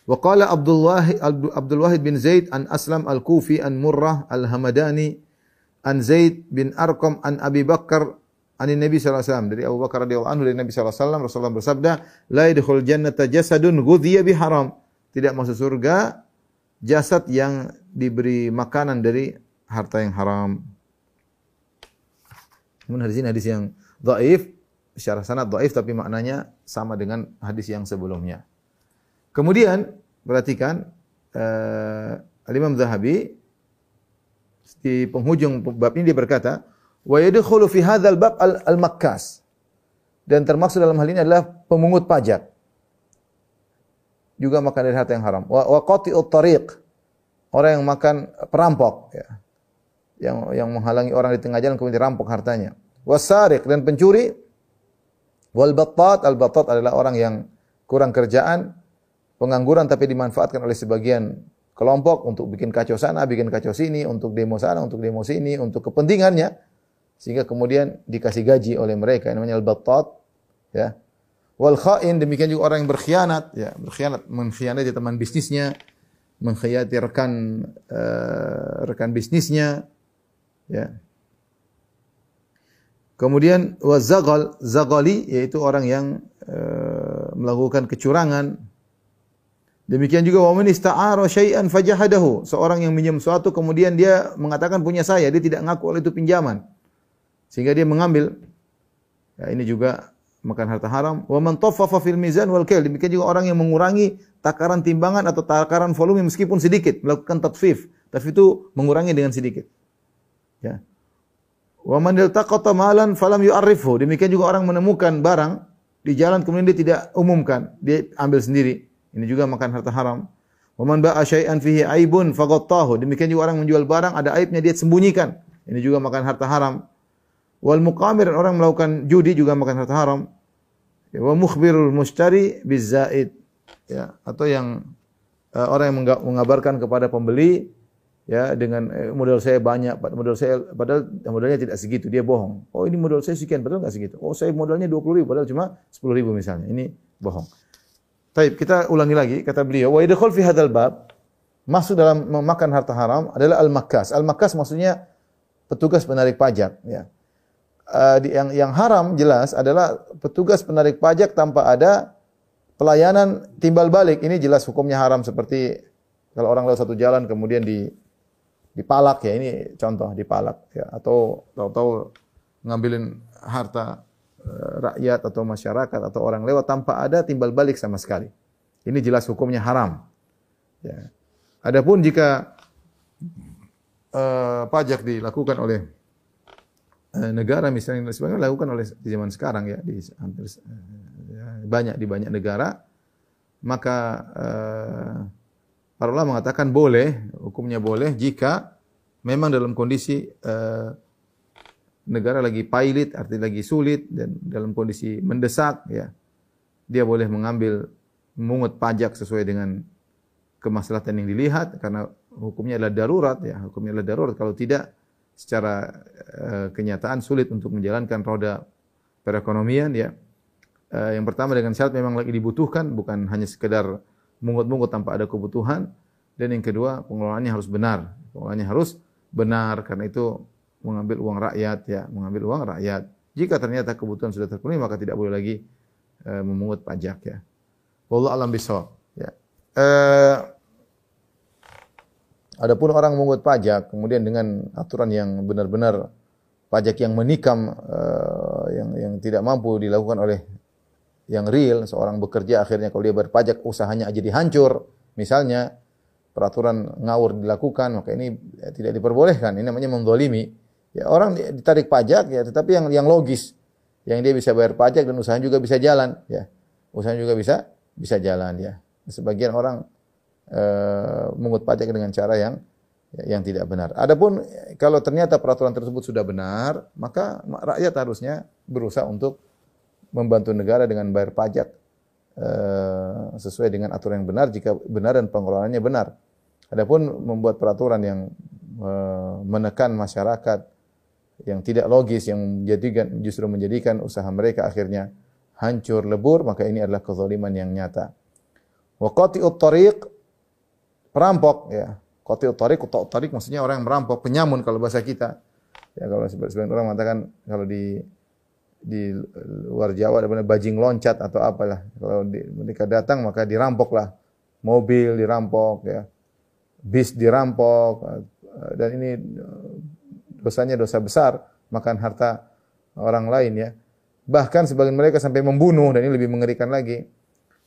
Wa qala Abdullah Abdul Wahid bin Zaid an Aslam al-Kufi an Murrah al-Hamadani an Zaid bin Arqam an Abi Bakar an Nabi sallallahu alaihi wasallam dari Abu Bakar radhiyallahu anhu dari Nabi sallallahu alaihi wasallam Rasulullah bersabda la yadkhul jannata jasadun ghudhiya bi haram tidak masuk surga jasad yang diberi makanan dari harta yang haram namun hadis ini hadis yang dhaif, secara sanad dhaif tapi maknanya sama dengan hadis yang sebelumnya. Kemudian perhatikan uh, Al-Imam Zahabi di penghujung bab ini dia berkata, "Wa yadkhulu fi hadzal bab al-makkas." Dan termasuk dalam hal ini adalah pemungut pajak. Juga makan dari harta yang haram. Wa, wa tariq. Orang yang makan perampok ya yang yang menghalangi orang di tengah jalan kemudian dirampok hartanya. Wasariq dan pencuri. Wal battat, al battat adalah orang yang kurang kerjaan, pengangguran tapi dimanfaatkan oleh sebagian kelompok untuk bikin kacau sana, bikin kacau sini, untuk demo sana, untuk demo sini, untuk kepentingannya sehingga kemudian dikasih gaji oleh mereka yang namanya al battat ya. Wal khain demikian juga orang yang berkhianat ya, berkhianat mengkhianati teman bisnisnya, mengkhianati rekan uh, rekan bisnisnya Ya. Kemudian wazagal, zagali yaitu orang yang e, melakukan kecurangan Demikian juga wa man ista'ara syai'an fajahadahu. Seorang yang minjam sesuatu kemudian dia mengatakan punya saya, dia tidak ngaku itu pinjaman. Sehingga dia mengambil. Ya, ini juga makan harta haram. Wa man taffafa fil mizan wal kail. Demikian juga orang yang mengurangi takaran timbangan atau takaran volume meskipun sedikit, melakukan tatfif. Tapi itu mengurangi dengan sedikit. Ya. Wa man iltaqata malan falam yu'arrifhu. Demikian juga orang menemukan barang di jalan kemudian dia tidak umumkan, dia ambil sendiri. Ini juga makan harta haram. Wa man ba'a syai'an fihi aibun faghattahu. Demikian juga orang menjual barang ada aibnya dia sembunyikan. Ini juga makan harta haram. Wal muqamir orang melakukan judi juga makan harta haram. Ya, wa mukhbirul mushtari bizaid. Ya, atau yang uh, orang yang mengabarkan kepada pembeli ya dengan eh, modal saya banyak, modal saya padahal modalnya tidak segitu, dia bohong. Oh ini modal saya sekian, padahal nggak segitu. Oh saya modalnya 20 ribu, padahal cuma 10 ribu misalnya. Ini bohong. Baik, kita ulangi lagi kata beliau, wa idkhul fi hadzal bab masuk dalam memakan harta haram adalah al-makkas. Al-makkas maksudnya petugas penarik pajak, ya. Uh, yang yang haram jelas adalah petugas penarik pajak tanpa ada pelayanan timbal balik. Ini jelas hukumnya haram seperti kalau orang lewat satu jalan kemudian di dipalak ya ini contoh dipalak ya atau tahu-tahu ngambilin harta Eh, rakyat atau masyarakat atau orang lewat tanpa ada timbal balik sama sekali. Ini jelas hukumnya haram. Ya. Adapun jika uh, pajak dilakukan oleh negara misalnya sebagainya dilakukan oleh di zaman sekarang ya di hampir uh, banyak di banyak negara maka uh, para ulama mengatakan boleh hukumnya boleh jika memang dalam kondisi uh, negara lagi pailit, artinya lagi sulit dan dalam kondisi mendesak, ya, dia boleh mengambil mengut pajak sesuai dengan kemaslahatan yang dilihat karena hukumnya adalah darurat, ya, hukumnya adalah darurat. Kalau tidak, secara uh, kenyataan sulit untuk menjalankan roda perekonomian, ya. Uh, yang pertama dengan syarat memang lagi dibutuhkan, bukan hanya sekedar mungut-mungut tanpa ada kebutuhan. Dan yang kedua, pengelolaannya harus benar. Pengelolaannya harus benar karena itu mengambil uang rakyat ya, mengambil uang rakyat. Jika ternyata kebutuhan sudah terpenuhi maka tidak boleh lagi e, memungut pajak ya. Wallahu alam bisawab. Ya. E, adapun orang memungut pajak kemudian dengan aturan yang benar-benar pajak yang menikam e, yang yang tidak mampu dilakukan oleh yang real, seorang bekerja akhirnya kalau dia berpajak usahanya jadi hancur, misalnya peraturan ngawur dilakukan, maka ini tidak diperbolehkan. Ini namanya mendolimi. Ya orang ditarik pajak ya, tetapi yang yang logis, yang dia bisa bayar pajak dan usahanya juga bisa jalan, ya. Usahanya juga bisa bisa jalan ya. Sebagian orang e, mengut pajak dengan cara yang yang tidak benar. Adapun kalau ternyata peraturan tersebut sudah benar, maka rakyat harusnya berusaha untuk membantu negara dengan bayar pajak e, sesuai dengan aturan yang benar jika benar dan pengelolaannya benar. Adapun membuat peraturan yang e, menekan masyarakat yang tidak logis yang menjadikan justru menjadikan usaha mereka akhirnya hancur lebur maka ini adalah kezaliman yang nyata. Wa qati'ut tariq perampok ya. Qati'ut tariq qati'ut tariq maksudnya orang yang merampok, penyamun kalau bahasa kita. Ya kalau sebagian orang mengatakan kalau di di luar Jawa ada benar bajing loncat atau apalah. Kalau di, mereka datang maka dirampoklah. Mobil dirampok ya. Bis dirampok dan ini dosanya dosa besar, makan harta orang lain ya. Bahkan sebagian mereka sampai membunuh dan ini lebih mengerikan lagi.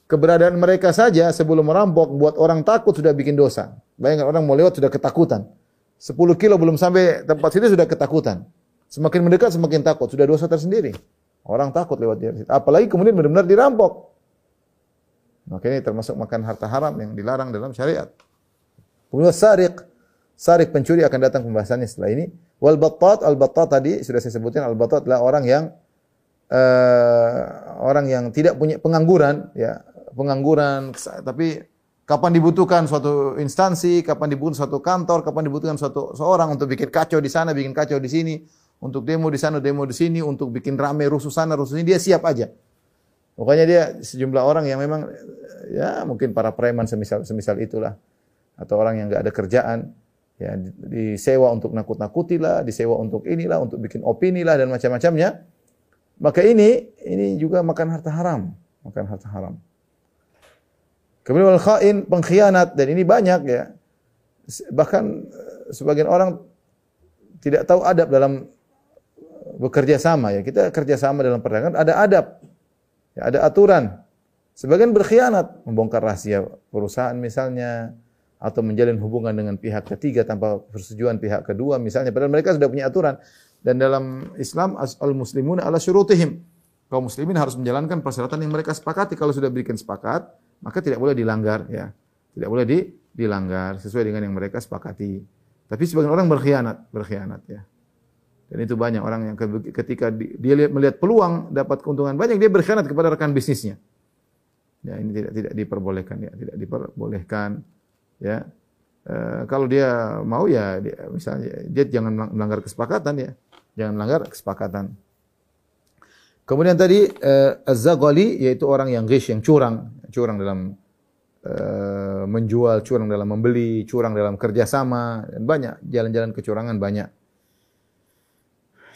Keberadaan mereka saja sebelum merampok buat orang takut sudah bikin dosa. Bayangkan orang mau lewat sudah ketakutan. 10 kilo belum sampai tempat situ sudah ketakutan. Semakin mendekat semakin takut, sudah dosa tersendiri. Orang takut lewat di situ. Apalagi kemudian benar-benar dirampok. Maka ini termasuk makan harta haram yang dilarang dalam syariat. Kemudian sarik. Sarik pencuri akan datang pembahasannya setelah ini. Wal battat, al battat tadi sudah saya sebutkan al battat adalah orang yang uh, orang yang tidak punya pengangguran ya, pengangguran tapi kapan dibutuhkan suatu instansi, kapan dibutuhkan suatu kantor, kapan dibutuhkan suatu seorang untuk bikin kacau di sana, bikin kacau di sini, untuk demo di sana, demo di sini, untuk bikin rame rusuh sana, rusuh sini, dia siap aja. Pokoknya dia sejumlah orang yang memang ya mungkin para preman semisal semisal itulah atau orang yang enggak ada kerjaan ya disewa untuk nakut-nakuti lah, disewa untuk inilah, untuk bikin opini lah dan macam-macamnya. Maka ini ini juga makan harta haram, makan harta haram. Kemudian wal khain pengkhianat dan ini banyak ya. Bahkan eh, sebagian orang tidak tahu adab dalam bekerja sama ya. Kita kerja sama dalam perdagangan ada adab. Ya, ada aturan. Sebagian berkhianat, membongkar rahasia perusahaan misalnya atau menjalin hubungan dengan pihak ketiga tanpa persetujuan pihak kedua misalnya padahal mereka sudah punya aturan dan dalam Islam al muslimun ala syurutihim kaum muslimin harus menjalankan persyaratan yang mereka sepakati kalau sudah berikan sepakat maka tidak boleh dilanggar ya. Tidak boleh di, dilanggar sesuai dengan yang mereka sepakati. Tapi sebagian orang berkhianat, berkhianat ya. Dan itu banyak orang yang ketika dia lihat, melihat peluang dapat keuntungan banyak dia berkhianat kepada rekan bisnisnya. Ya, ini tidak tidak diperbolehkan ya, tidak diperbolehkan ya. E, kalau dia mau ya dia, misalnya dia jangan melanggar kesepakatan ya. Jangan melanggar kesepakatan. Kemudian tadi uh, az-zaghali yaitu orang yang ghish, yang curang, curang dalam uh, menjual, curang dalam membeli, curang dalam kerjasama, dan banyak jalan-jalan kecurangan banyak.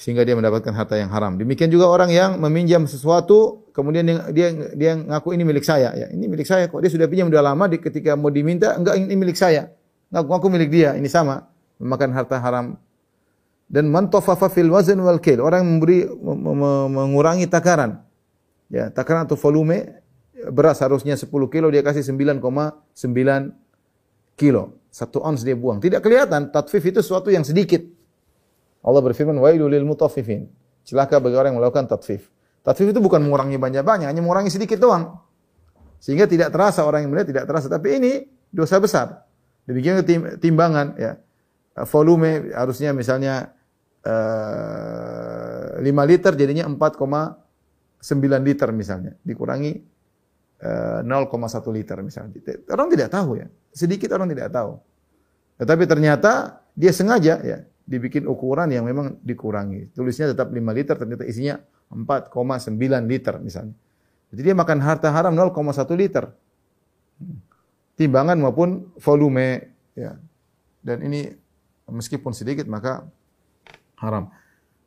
Sehingga dia mendapatkan harta yang haram. Demikian juga orang yang meminjam sesuatu, kemudian dia dia, dia ngaku ini milik saya. Ya, ini milik saya kok. Dia sudah pinjam sudah lama, di, ketika mau diminta, enggak ini milik saya. Ngaku-ngaku milik dia, ini sama. Memakan harta haram dan man tafaffa fil wazn wal kil orang memberi mengurangi takaran ya takaran atau volume beras harusnya 10 kilo dia kasih 9,9 kilo. Satu ons dia buang. Tidak kelihatan tatfif itu sesuatu yang sedikit. Allah berfirman wailul lil mutaffifin. Celaka bagi orang yang melakukan tatfif. Tatfif itu bukan mengurangi banyak-banyak hanya mengurangi sedikit doang. Sehingga tidak terasa orang yang melihat tidak terasa. Tapi ini dosa besar. Demikian timbangan ya. Volume harusnya misalnya 5 eh, liter jadinya 4,9 liter misalnya. Dikurangi uh, 0,1 liter misalnya. Orang tidak tahu ya. Sedikit orang tidak tahu. Tetapi ternyata dia sengaja ya dibikin ukuran yang memang dikurangi. Tulisnya tetap 5 liter ternyata isinya 4,9 liter misalnya. Jadi dia makan harta haram 0,1 liter. Timbangan maupun volume ya. Dan ini meskipun sedikit maka haram.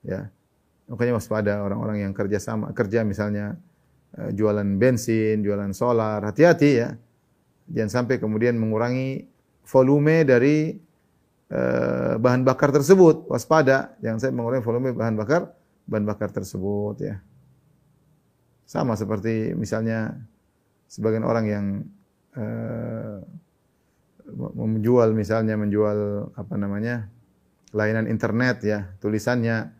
Ya. Makanya waspada orang-orang yang kerja sama kerja misalnya jualan bensin, jualan solar, hati-hati ya. Jangan sampai kemudian mengurangi volume dari uh, bahan bakar tersebut. Waspada, jangan sampai mengurangi volume bahan bakar bahan bakar tersebut ya. Sama seperti misalnya sebagian orang yang uh, menjual misalnya menjual apa namanya layanan internet ya, tulisannya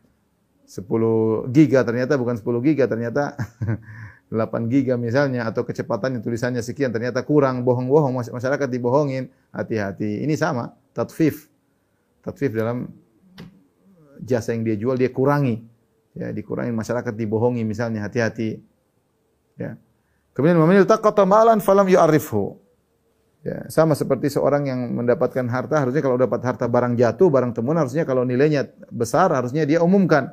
10 giga ternyata bukan 10 giga ternyata 8 giga misalnya atau kecepatannya tulisannya sekian ternyata kurang bohong-bohong masyarakat dibohongin. Hati-hati. Ini sama tatfif. Tatfif dalam jasa yang dia jual dia kurangi. Ya dikurangi masyarakat dibohongi misalnya hati-hati. Ya. Kemudian memilih taqata malan falam yu'arifhu Ya, sama seperti seorang yang mendapatkan harta, harusnya kalau dapat harta barang jatuh, barang temuan, harusnya kalau nilainya besar, harusnya dia umumkan.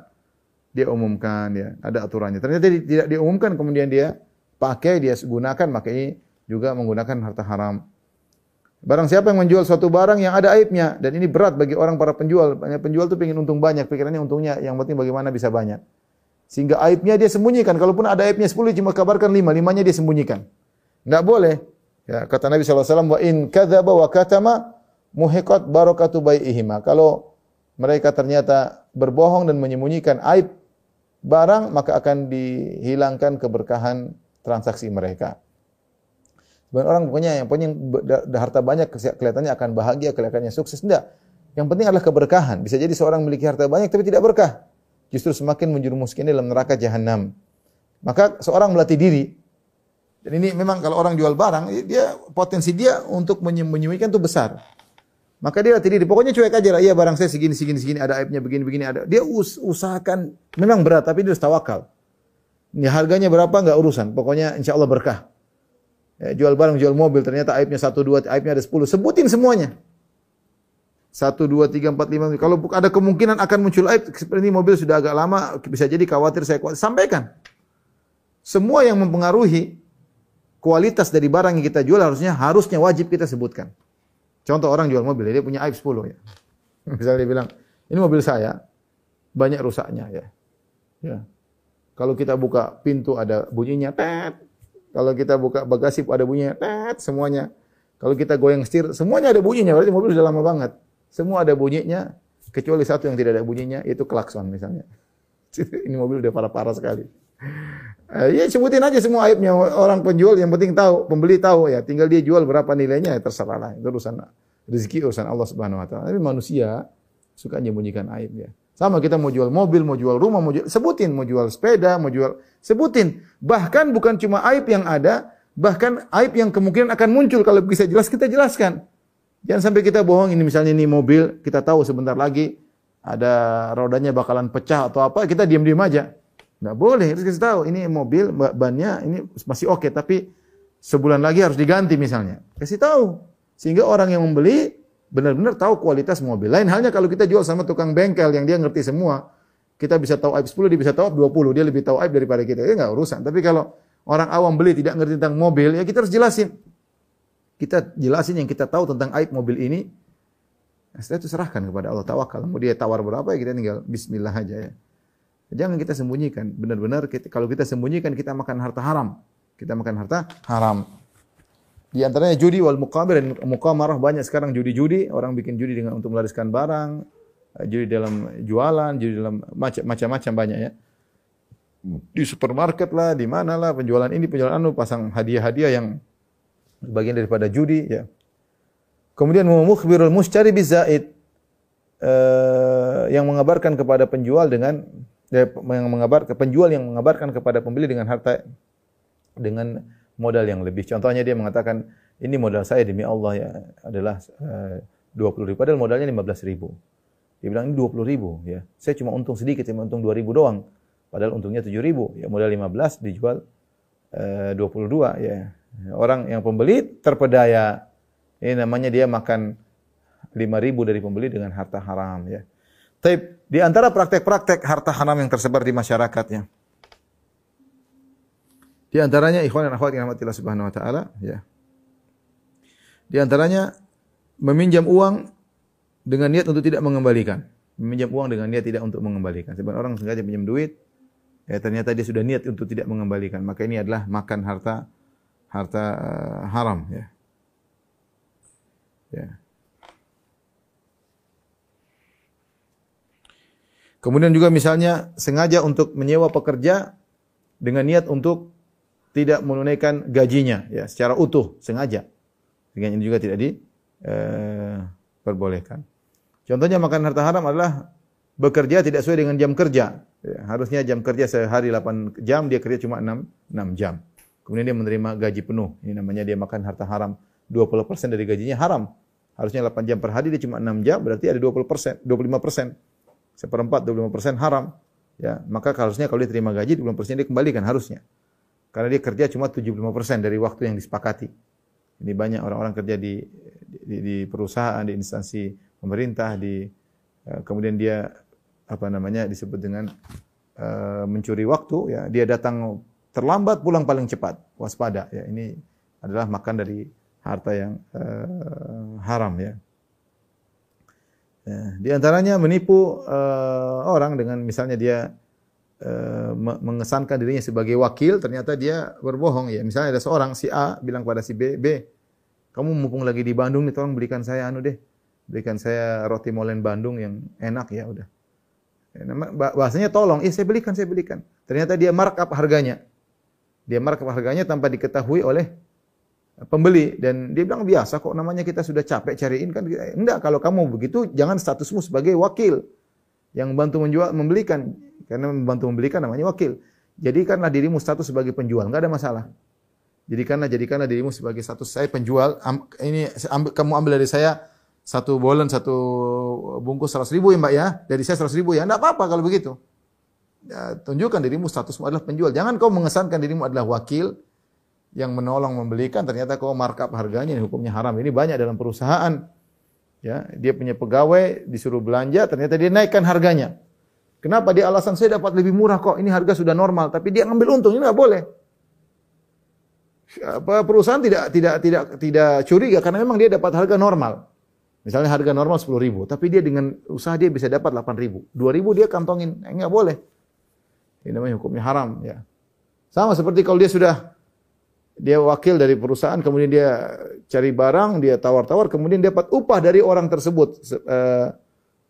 Dia umumkan, ya, ada aturannya. Ternyata tidak diumumkan, kemudian dia pakai, dia gunakan, maka ini juga menggunakan harta haram. Barang siapa yang menjual suatu barang yang ada aibnya, dan ini berat bagi orang para penjual. Banyak penjual itu ingin untung banyak, pikirannya untungnya, yang penting bagaimana bisa banyak. Sehingga aibnya dia sembunyikan. Kalaupun ada aibnya 10, cuma kabarkan 5, limanya dia sembunyikan. Tidak boleh. Ya, kata Nabi SAW, wa in kadzaba wa katama muhiqat barakatu bai'ihima. Kalau mereka ternyata berbohong dan menyembunyikan aib barang, maka akan dihilangkan keberkahan transaksi mereka. Sebenarnya orang pokoknya yang punya harta banyak kelihatannya akan bahagia, kelihatannya sukses. Tidak. Yang penting adalah keberkahan. Bisa jadi seorang memiliki harta banyak tapi tidak berkah. Justru semakin menjerumuskan dalam neraka jahanam. Maka seorang melatih diri dan ini memang kalau orang jual barang, dia potensi dia untuk menyembunyikan itu besar. Maka dia diri. Pokoknya cuek aja lah. Iya barang saya segini, segini, segini. Ada aibnya begini, begini. Ada. Dia us usahakan. Memang berat, tapi dia harus tawakal. Ini harganya berapa nggak urusan. Pokoknya insya Allah berkah. Ya, jual barang, jual mobil. Ternyata aibnya satu, dua, aibnya ada sepuluh. Sebutin semuanya. Satu, dua, tiga, empat, lima. Kalau ada kemungkinan akan muncul aib. Seperti ini mobil sudah agak lama. Bisa jadi khawatir saya khawatir. Sampaikan. Semua yang mempengaruhi kualitas dari barang yang kita jual harusnya harusnya wajib kita sebutkan. Contoh orang jual mobil, dia punya aib 10 ya. Misalnya dia bilang, ini mobil saya banyak rusaknya ya. Ya. Kalau kita buka pintu ada bunyinya tet, Kalau kita buka bagasi ada bunyinya, tet semuanya. Kalau kita goyang setir, semuanya ada bunyinya. Berarti mobil sudah lama banget. Semua ada bunyinya, kecuali satu yang tidak ada bunyinya, itu klakson misalnya. Ini mobil udah parah-parah sekali. Ya sebutin aja semua aibnya orang penjual yang penting tahu, pembeli tahu ya. Tinggal dia jual berapa nilainya ya terserah lah. Itu urusan rezeki urusan Allah Subhanahu wa taala. Tapi manusia suka menyembunyikan aib ya. Sama kita mau jual mobil, mau jual rumah, mau jual, sebutin, mau jual sepeda, mau jual, sebutin. Bahkan bukan cuma aib yang ada, bahkan aib yang kemungkinan akan muncul kalau bisa jelas kita jelaskan. Jangan sampai kita bohong ini misalnya ini mobil, kita tahu sebentar lagi ada rodanya bakalan pecah atau apa, kita diam-diam aja. Nggak boleh, harus kita tahu ini mobil bannya ini masih oke, okay, tapi sebulan lagi harus diganti misalnya. Kasih tahu. Sehingga orang yang membeli benar-benar tahu kualitas mobil. Lain halnya kalau kita jual sama tukang bengkel yang dia ngerti semua, kita bisa tahu aib 10, dia bisa tahu aib 20, dia lebih tahu aib daripada kita. Itu enggak urusan. Tapi kalau orang awam beli tidak ngerti tentang mobil, ya kita harus jelasin. Kita jelasin yang kita tahu tentang aib mobil ini. Nah, setelah itu serahkan kepada Allah tawakal. Mau dia tawar berapa ya kita tinggal bismillah aja ya. Jangan kita sembunyikan. Benar-benar kalau kita sembunyikan kita makan harta haram. Kita makan harta haram. Di antaranya judi wal muqamir dan muqamarah banyak sekarang judi-judi, orang bikin judi dengan untuk melariskan barang, eh, judi dalam jualan, judi dalam macam-macam banyak ya. Di supermarket lah, di mana lah penjualan ini, penjualan anu pasang hadiah-hadiah yang bagian daripada judi ya. Kemudian mukhbirul muscari bizaid uh, yang mengabarkan kepada penjual dengan yang mengabar penjual yang mengabarkan kepada pembeli dengan harta dengan modal yang lebih. Contohnya dia mengatakan, ini modal saya demi Allah ya adalah eh, dua puluh ribu. Padahal modalnya lima belas ribu. Dia bilang ini dua puluh ribu ya. Saya cuma untung sedikit, cuma untung dua ribu doang. Padahal untungnya tujuh ribu. Ya modal lima belas dijual eh, dua puluh dua ya. Orang yang pembeli terpedaya. Ini namanya dia makan lima ribu dari pembeli dengan harta haram ya. Tapi di antara praktek-praktek harta haram yang tersebar di masyarakatnya. Di antaranya ikhwan dan akhwat yang rahmatillah subhanahu wa taala, ya. Di antaranya meminjam uang dengan niat untuk tidak mengembalikan. Meminjam uang dengan niat tidak untuk mengembalikan. Sebenarnya orang sengaja pinjam duit, ya ternyata dia sudah niat untuk tidak mengembalikan. Maka ini adalah makan harta harta uh, haram, ya. Ya. Kemudian juga misalnya sengaja untuk menyewa pekerja dengan niat untuk tidak menunaikan gajinya ya secara utuh sengaja. Dengan ini juga tidak diperbolehkan. Eh, Contohnya makan harta haram adalah bekerja tidak sesuai dengan jam kerja. Ya, harusnya jam kerja sehari 8 jam, dia kerja cuma 6, 6 jam. Kemudian dia menerima gaji penuh. Ini namanya dia makan harta haram. 20% dari gajinya haram. Harusnya 8 jam per hari, dia cuma 6 jam, berarti ada 20%, 25%. Seperempat, 25% haram. Ya, maka harusnya kalau dia terima gaji, 20% dia kembalikan harusnya. Karena dia kerja cuma 75% dari waktu yang disepakati. Ini banyak orang-orang kerja di, di, di perusahaan, di instansi pemerintah, di uh, kemudian dia apa namanya disebut dengan uh, mencuri waktu ya. Dia datang terlambat, pulang paling cepat. Waspada ya. Ini adalah makan dari harta yang uh, haram ya. Ya. Di antaranya menipu uh, orang dengan misalnya dia Eh, mengesankan dirinya sebagai wakil, ternyata dia berbohong ya. Misalnya ada seorang si A bilang pada si B, B, kamu mumpung lagi di Bandung nih, tolong belikan saya anu deh, belikan saya roti molen Bandung yang enak ya udah. Ya, bahasanya tolong, iya saya belikan, saya belikan. Ternyata dia markup harganya. Dia markup harganya tanpa diketahui oleh pembeli dan dia bilang biasa kok namanya kita sudah capek cariin kan enggak kalau kamu begitu jangan statusmu sebagai wakil yang bantu menjual membelikan karena membantu membelikan namanya wakil. Jadikanlah dirimu status sebagai penjual, enggak ada masalah. Jadikanlah jadikanlah dirimu sebagai status saya penjual. Ini ambil, kamu ambil dari saya satu bolen satu bungkus seratus ribu ya mbak ya. Dari saya seratus ribu ya. Enggak apa-apa kalau begitu. Ya, tunjukkan dirimu statusmu adalah penjual. Jangan kau mengesankan dirimu adalah wakil yang menolong membelikan. Ternyata kau markup harganya. Ini hukumnya haram. Ini banyak dalam perusahaan. Ya, dia punya pegawai disuruh belanja. Ternyata dia naikkan harganya. Kenapa dia alasan saya dapat lebih murah kok, ini harga sudah normal, tapi dia ngambil untung, ini nggak boleh. Perusahaan tidak tidak tidak tidak curiga karena memang dia dapat harga normal. Misalnya harga normal 10 ribu, tapi dia dengan usaha dia bisa dapat 8 ribu. 2 ribu dia kantongin, eh, nggak eh, boleh. Ini namanya hukumnya haram. ya. Sama seperti kalau dia sudah, dia wakil dari perusahaan, kemudian dia cari barang, dia tawar-tawar, kemudian dapat upah dari orang tersebut, uh,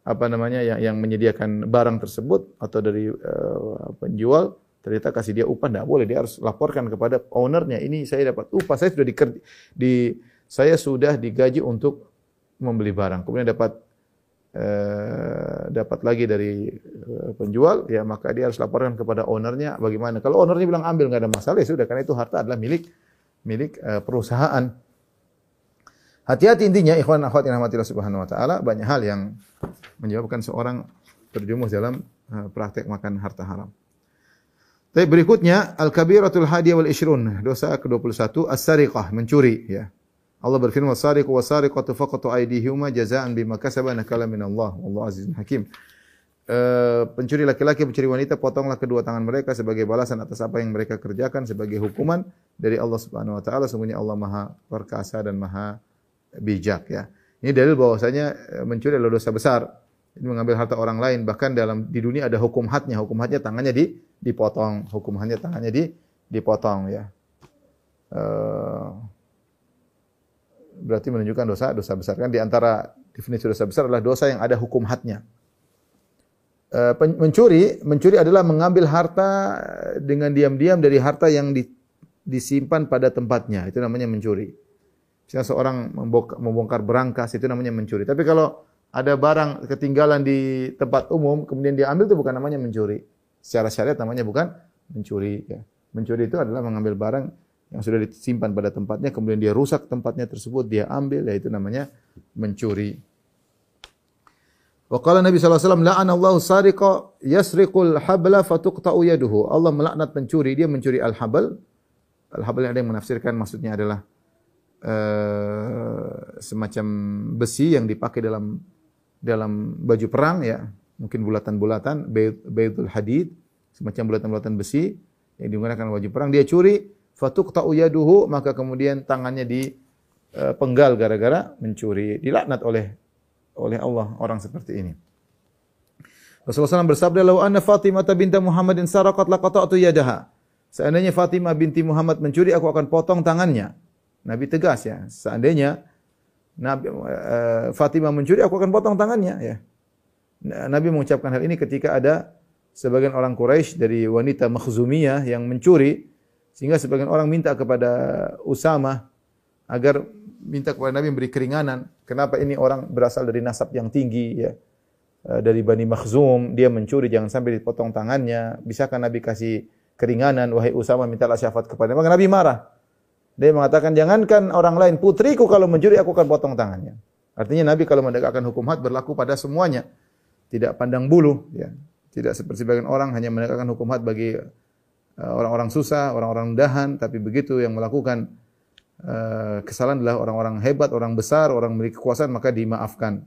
apa namanya yang, yang menyediakan barang tersebut atau dari uh, penjual, ternyata kasih dia upah, tidak boleh, dia harus laporkan kepada ownernya, ini saya dapat upah, saya sudah di, di saya sudah digaji untuk membeli barang, kemudian dapat eh, dapat lagi dari eh, penjual, ya maka dia harus laporkan kepada ownernya bagaimana. Kalau ownernya bilang ambil nggak ada masalah, ya sudah karena itu harta adalah milik milik eh, perusahaan. Hati-hati intinya ikhwan akhwat yang rahmatillah subhanahu wa taala banyak hal yang menyebabkan seorang terjumus dalam praktek makan harta haram. Tapi berikutnya al-kabiratul hadiyah wal ishrun, dosa ke-21 as-sariqah, mencuri ya. Allah berfirman wasariqu wasariqatu faqatu aydihima jazaa'an bima kasaba nakala min Allah wallahu azizun hakim. Uh, pencuri laki-laki pencuri wanita potonglah kedua tangan mereka sebagai balasan atas apa yang mereka kerjakan sebagai hukuman dari Allah Subhanahu wa taala sungguhnya Allah Maha perkasa dan Maha bijak ya. Ini dalil bahwasanya eh, mencuri adalah dosa besar. Ini mengambil harta orang lain bahkan dalam di dunia ada hukum hadnya, hukum hadnya tangannya di dipotong, hukum hadnya tangannya di dipotong ya. Uh, berarti menunjukkan dosa dosa besar kan di antara definisi dosa besar adalah dosa yang ada hukum hadnya. Eh, mencuri mencuri adalah mengambil harta dengan diam-diam dari harta yang di, disimpan pada tempatnya itu namanya mencuri. Misalnya seorang membongkar berangkas itu namanya mencuri. Tapi kalau ada barang ketinggalan di tempat umum kemudian dia ambil itu bukan namanya mencuri. Secara syariat namanya bukan mencuri ya. Mencuri itu adalah mengambil barang yang sudah disimpan pada tempatnya kemudian dia rusak tempatnya tersebut dia ambil yaitu namanya mencuri. Wa qala Nabi wasallam la'ana Allahu sariqa yasriqul habla fatuqta'u yaduhu. Allah melaknat pencuri, dia mencuri al-habal. Al-habal ada yang menafsirkan maksudnya adalah uh, semacam besi yang dipakai dalam dalam baju perang ya, mungkin bulatan-bulatan, baitul hadid, semacam bulatan-bulatan besi yang digunakan baju perang. Dia curi, fatuqta'u yaduhu maka kemudian tangannya dipenggal gara-gara mencuri dilaknat oleh oleh Allah orang seperti ini. Rasulullah SAW bersabda law anna Fatimah binta Muhammadin saraqat laqata'tu yadaha. Seandainya Fatimah binti Muhammad mencuri aku akan potong tangannya. Nabi tegas ya. Seandainya Nabi uh, Fatimah mencuri aku akan potong tangannya ya. Nabi mengucapkan hal ini ketika ada sebagian orang Quraisy dari wanita Makhzumiyah yang mencuri sehingga sebagian orang minta kepada Usama agar minta kepada Nabi memberi keringanan. Kenapa ini orang berasal dari nasab yang tinggi ya. Eh, dari Bani Makhzum, dia mencuri jangan sampai dipotong tangannya. Bisakah Nabi kasih keringanan wahai Usama mintalah syafaat kepada Maka Nabi marah. Dia mengatakan jangankan orang lain putriku kalau mencuri aku akan potong tangannya. Artinya Nabi kalau menegakkan hukum had berlaku pada semuanya. Tidak pandang bulu ya. Tidak seperti sebagian orang hanya menegakkan hukum had bagi orang-orang susah, orang-orang dahan, tapi begitu yang melakukan uh, kesalahan adalah orang-orang hebat, orang besar, orang memiliki kekuasaan maka dimaafkan.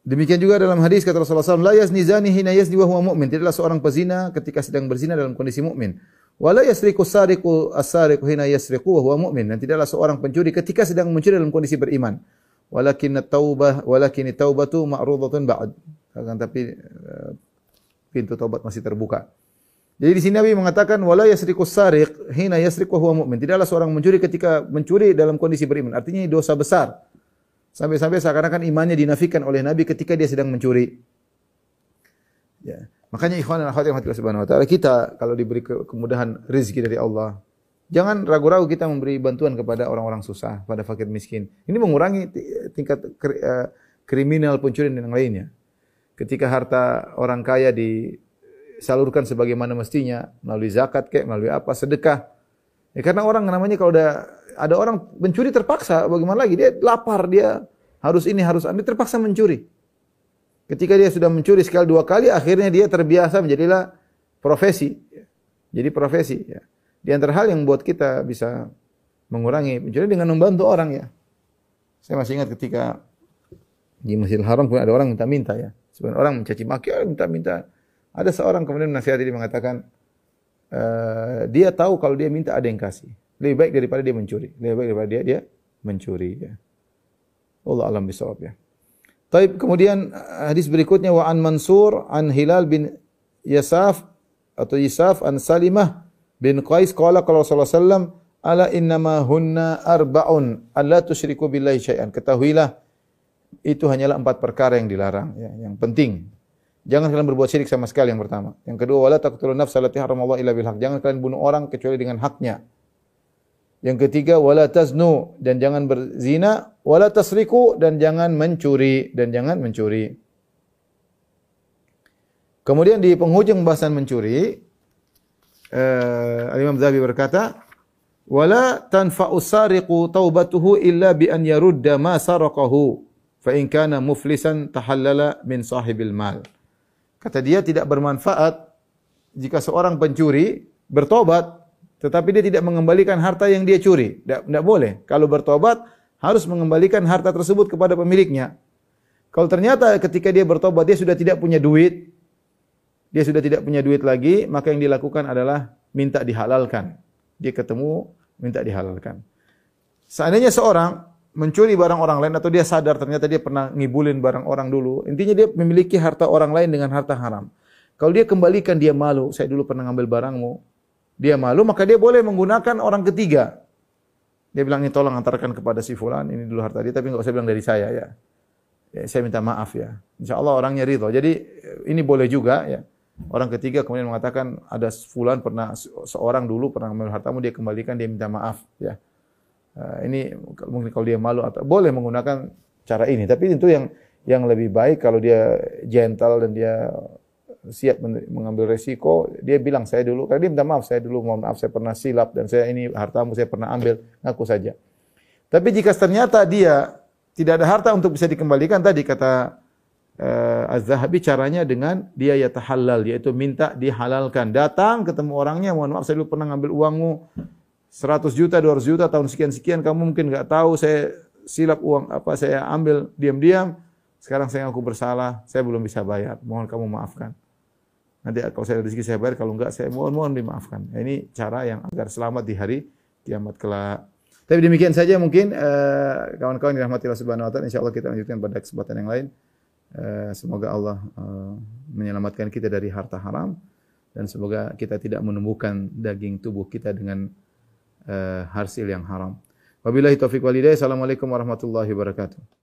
Demikian juga dalam hadis kata Rasulullah SAW, la yazni zani hina yazni wa huwa mu'min. Tidaklah seorang pezina ketika sedang berzina dalam kondisi mukmin. Wa la yasriqu sariqu as-sariqu hina yasriqu wa huwa mu'min. Dan tidaklah seorang pencuri ketika sedang mencuri dalam kondisi beriman. Walakin at-taubah walakin at-taubatu ma'rudatun ba'd. Akan tapi uh, pintu taubat masih terbuka. Jadi di sini Nabi mengatakan wala yasriqu sariq hina yasriqu huwa mu'min. Tidaklah seorang mencuri ketika mencuri dalam kondisi beriman. Artinya dosa besar. Sampai-sampai seakan-akan imannya dinafikan oleh Nabi ketika dia sedang mencuri. Ya. Makanya ikhwan dan akhwat yang subhanahu wa taala kita kalau diberi kemudahan rezeki dari Allah, jangan ragu-ragu kita memberi bantuan kepada orang-orang susah, pada fakir miskin. Ini mengurangi tingkat eh, kriminal pencurian dan yang lainnya ketika harta orang kaya disalurkan sebagaimana mestinya melalui zakat kayak melalui apa sedekah. Ya karena orang namanya kalau ada ada orang mencuri terpaksa bagaimana lagi? Dia lapar dia harus ini harus ini terpaksa mencuri. Ketika dia sudah mencuri sekali dua kali akhirnya dia terbiasa menjadilah profesi. Jadi profesi ya. Di antara hal yang buat kita bisa mengurangi mencuri dengan membantu orang ya. Saya masih ingat ketika di Masjidil Haram pun ada orang minta-minta ya Sebagian orang mencaci maki, minta-minta. Ada seorang kemudian menasihati dia mengatakan, uh, dia tahu kalau dia minta ada yang kasih. Lebih baik daripada dia mencuri. Lebih baik daripada dia dia mencuri. Ya. Allah alam bisawab ya. Taib kemudian eh, hadis berikutnya wa an Mansur an Hilal bin Yasaf atau Yisaf an Salimah bin Qais qala qala Rasulullah sallam ala innama hunna arba'un alla tusyriku billahi syai'an. Ketahuilah itu hanyalah empat perkara yang dilarang ya, yang penting. Jangan kalian berbuat syirik sama sekali yang pertama. Yang kedua wala taqtulun nafsa allati haramallahu illa bil. Jangan kalian bunuh orang kecuali dengan haknya. Yang ketiga wala taznu dan jangan berzina, wala tasriku dan jangan mencuri dan jangan mencuri. Kemudian di penghujung bahasan mencuri, uh, Imam Zahabi berkata, "Wala tanfa'u sariqu taubatuhu illa bi an yarudda ma saraqahu, fa in kana muflisan tahallala min sahibil mal." Kata dia tidak bermanfaat jika seorang pencuri bertobat tetapi dia tidak mengembalikan harta yang dia curi. Tidak, tidak boleh. Kalau bertobat harus mengembalikan harta tersebut kepada pemiliknya. Kalau ternyata ketika dia bertobat dia sudah tidak punya duit, dia sudah tidak punya duit lagi, maka yang dilakukan adalah minta dihalalkan. Dia ketemu, minta dihalalkan. Seandainya seorang mencuri barang orang lain atau dia sadar ternyata dia pernah ngibulin barang orang dulu, intinya dia memiliki harta orang lain dengan harta haram. Kalau dia kembalikan dia malu, saya dulu pernah ngambil barangmu, dia malu, maka dia boleh menggunakan orang ketiga. Dia bilang ini tolong antarkan kepada si fulan, ini dulu harta dia, tapi nggak usah bilang dari saya ya. ya saya minta maaf ya. Insya Allah orangnya ridho. Jadi ini boleh juga ya. Orang ketiga kemudian mengatakan ada fulan pernah seorang dulu pernah mengambil hartamu dia kembalikan dia minta maaf ya. Uh, ini mungkin kalau dia malu atau boleh menggunakan cara ini tapi itu yang yang lebih baik kalau dia gentle dan dia siap mengambil resiko dia bilang saya dulu karena dia minta maaf saya dulu mohon maaf saya pernah silap dan saya ini hartamu saya pernah ambil ngaku saja. Tapi jika ternyata dia tidak ada harta untuk bisa dikembalikan tadi kata uh, Az-Zahabi caranya dengan dia ya tahallal yaitu minta dihalalkan. Datang ketemu orangnya, mohon maaf saya dulu pernah ngambil uangmu 100 juta, 200 juta tahun sekian-sekian kamu mungkin enggak tahu saya silap uang apa saya ambil diam-diam. Sekarang saya ngaku bersalah, saya belum bisa bayar. Mohon kamu maafkan. Nanti kalau saya rezeki saya bayar, kalau enggak saya mohon-mohon dimaafkan. Nah, ini cara yang agar selamat di hari kiamat kelak. Tapi demikian saja mungkin uh, kawan-kawan yang dirahmati Allah Subhanahu wa taala insyaallah kita lanjutkan pada kesempatan yang lain. Eh, semoga Allah eh, menyelamatkan kita dari harta haram dan semoga kita tidak menemukan daging tubuh kita dengan uh, hasil yang haram. Wabillahi taufiq walhidayah. Assalamualaikum warahmatullahi wabarakatuh.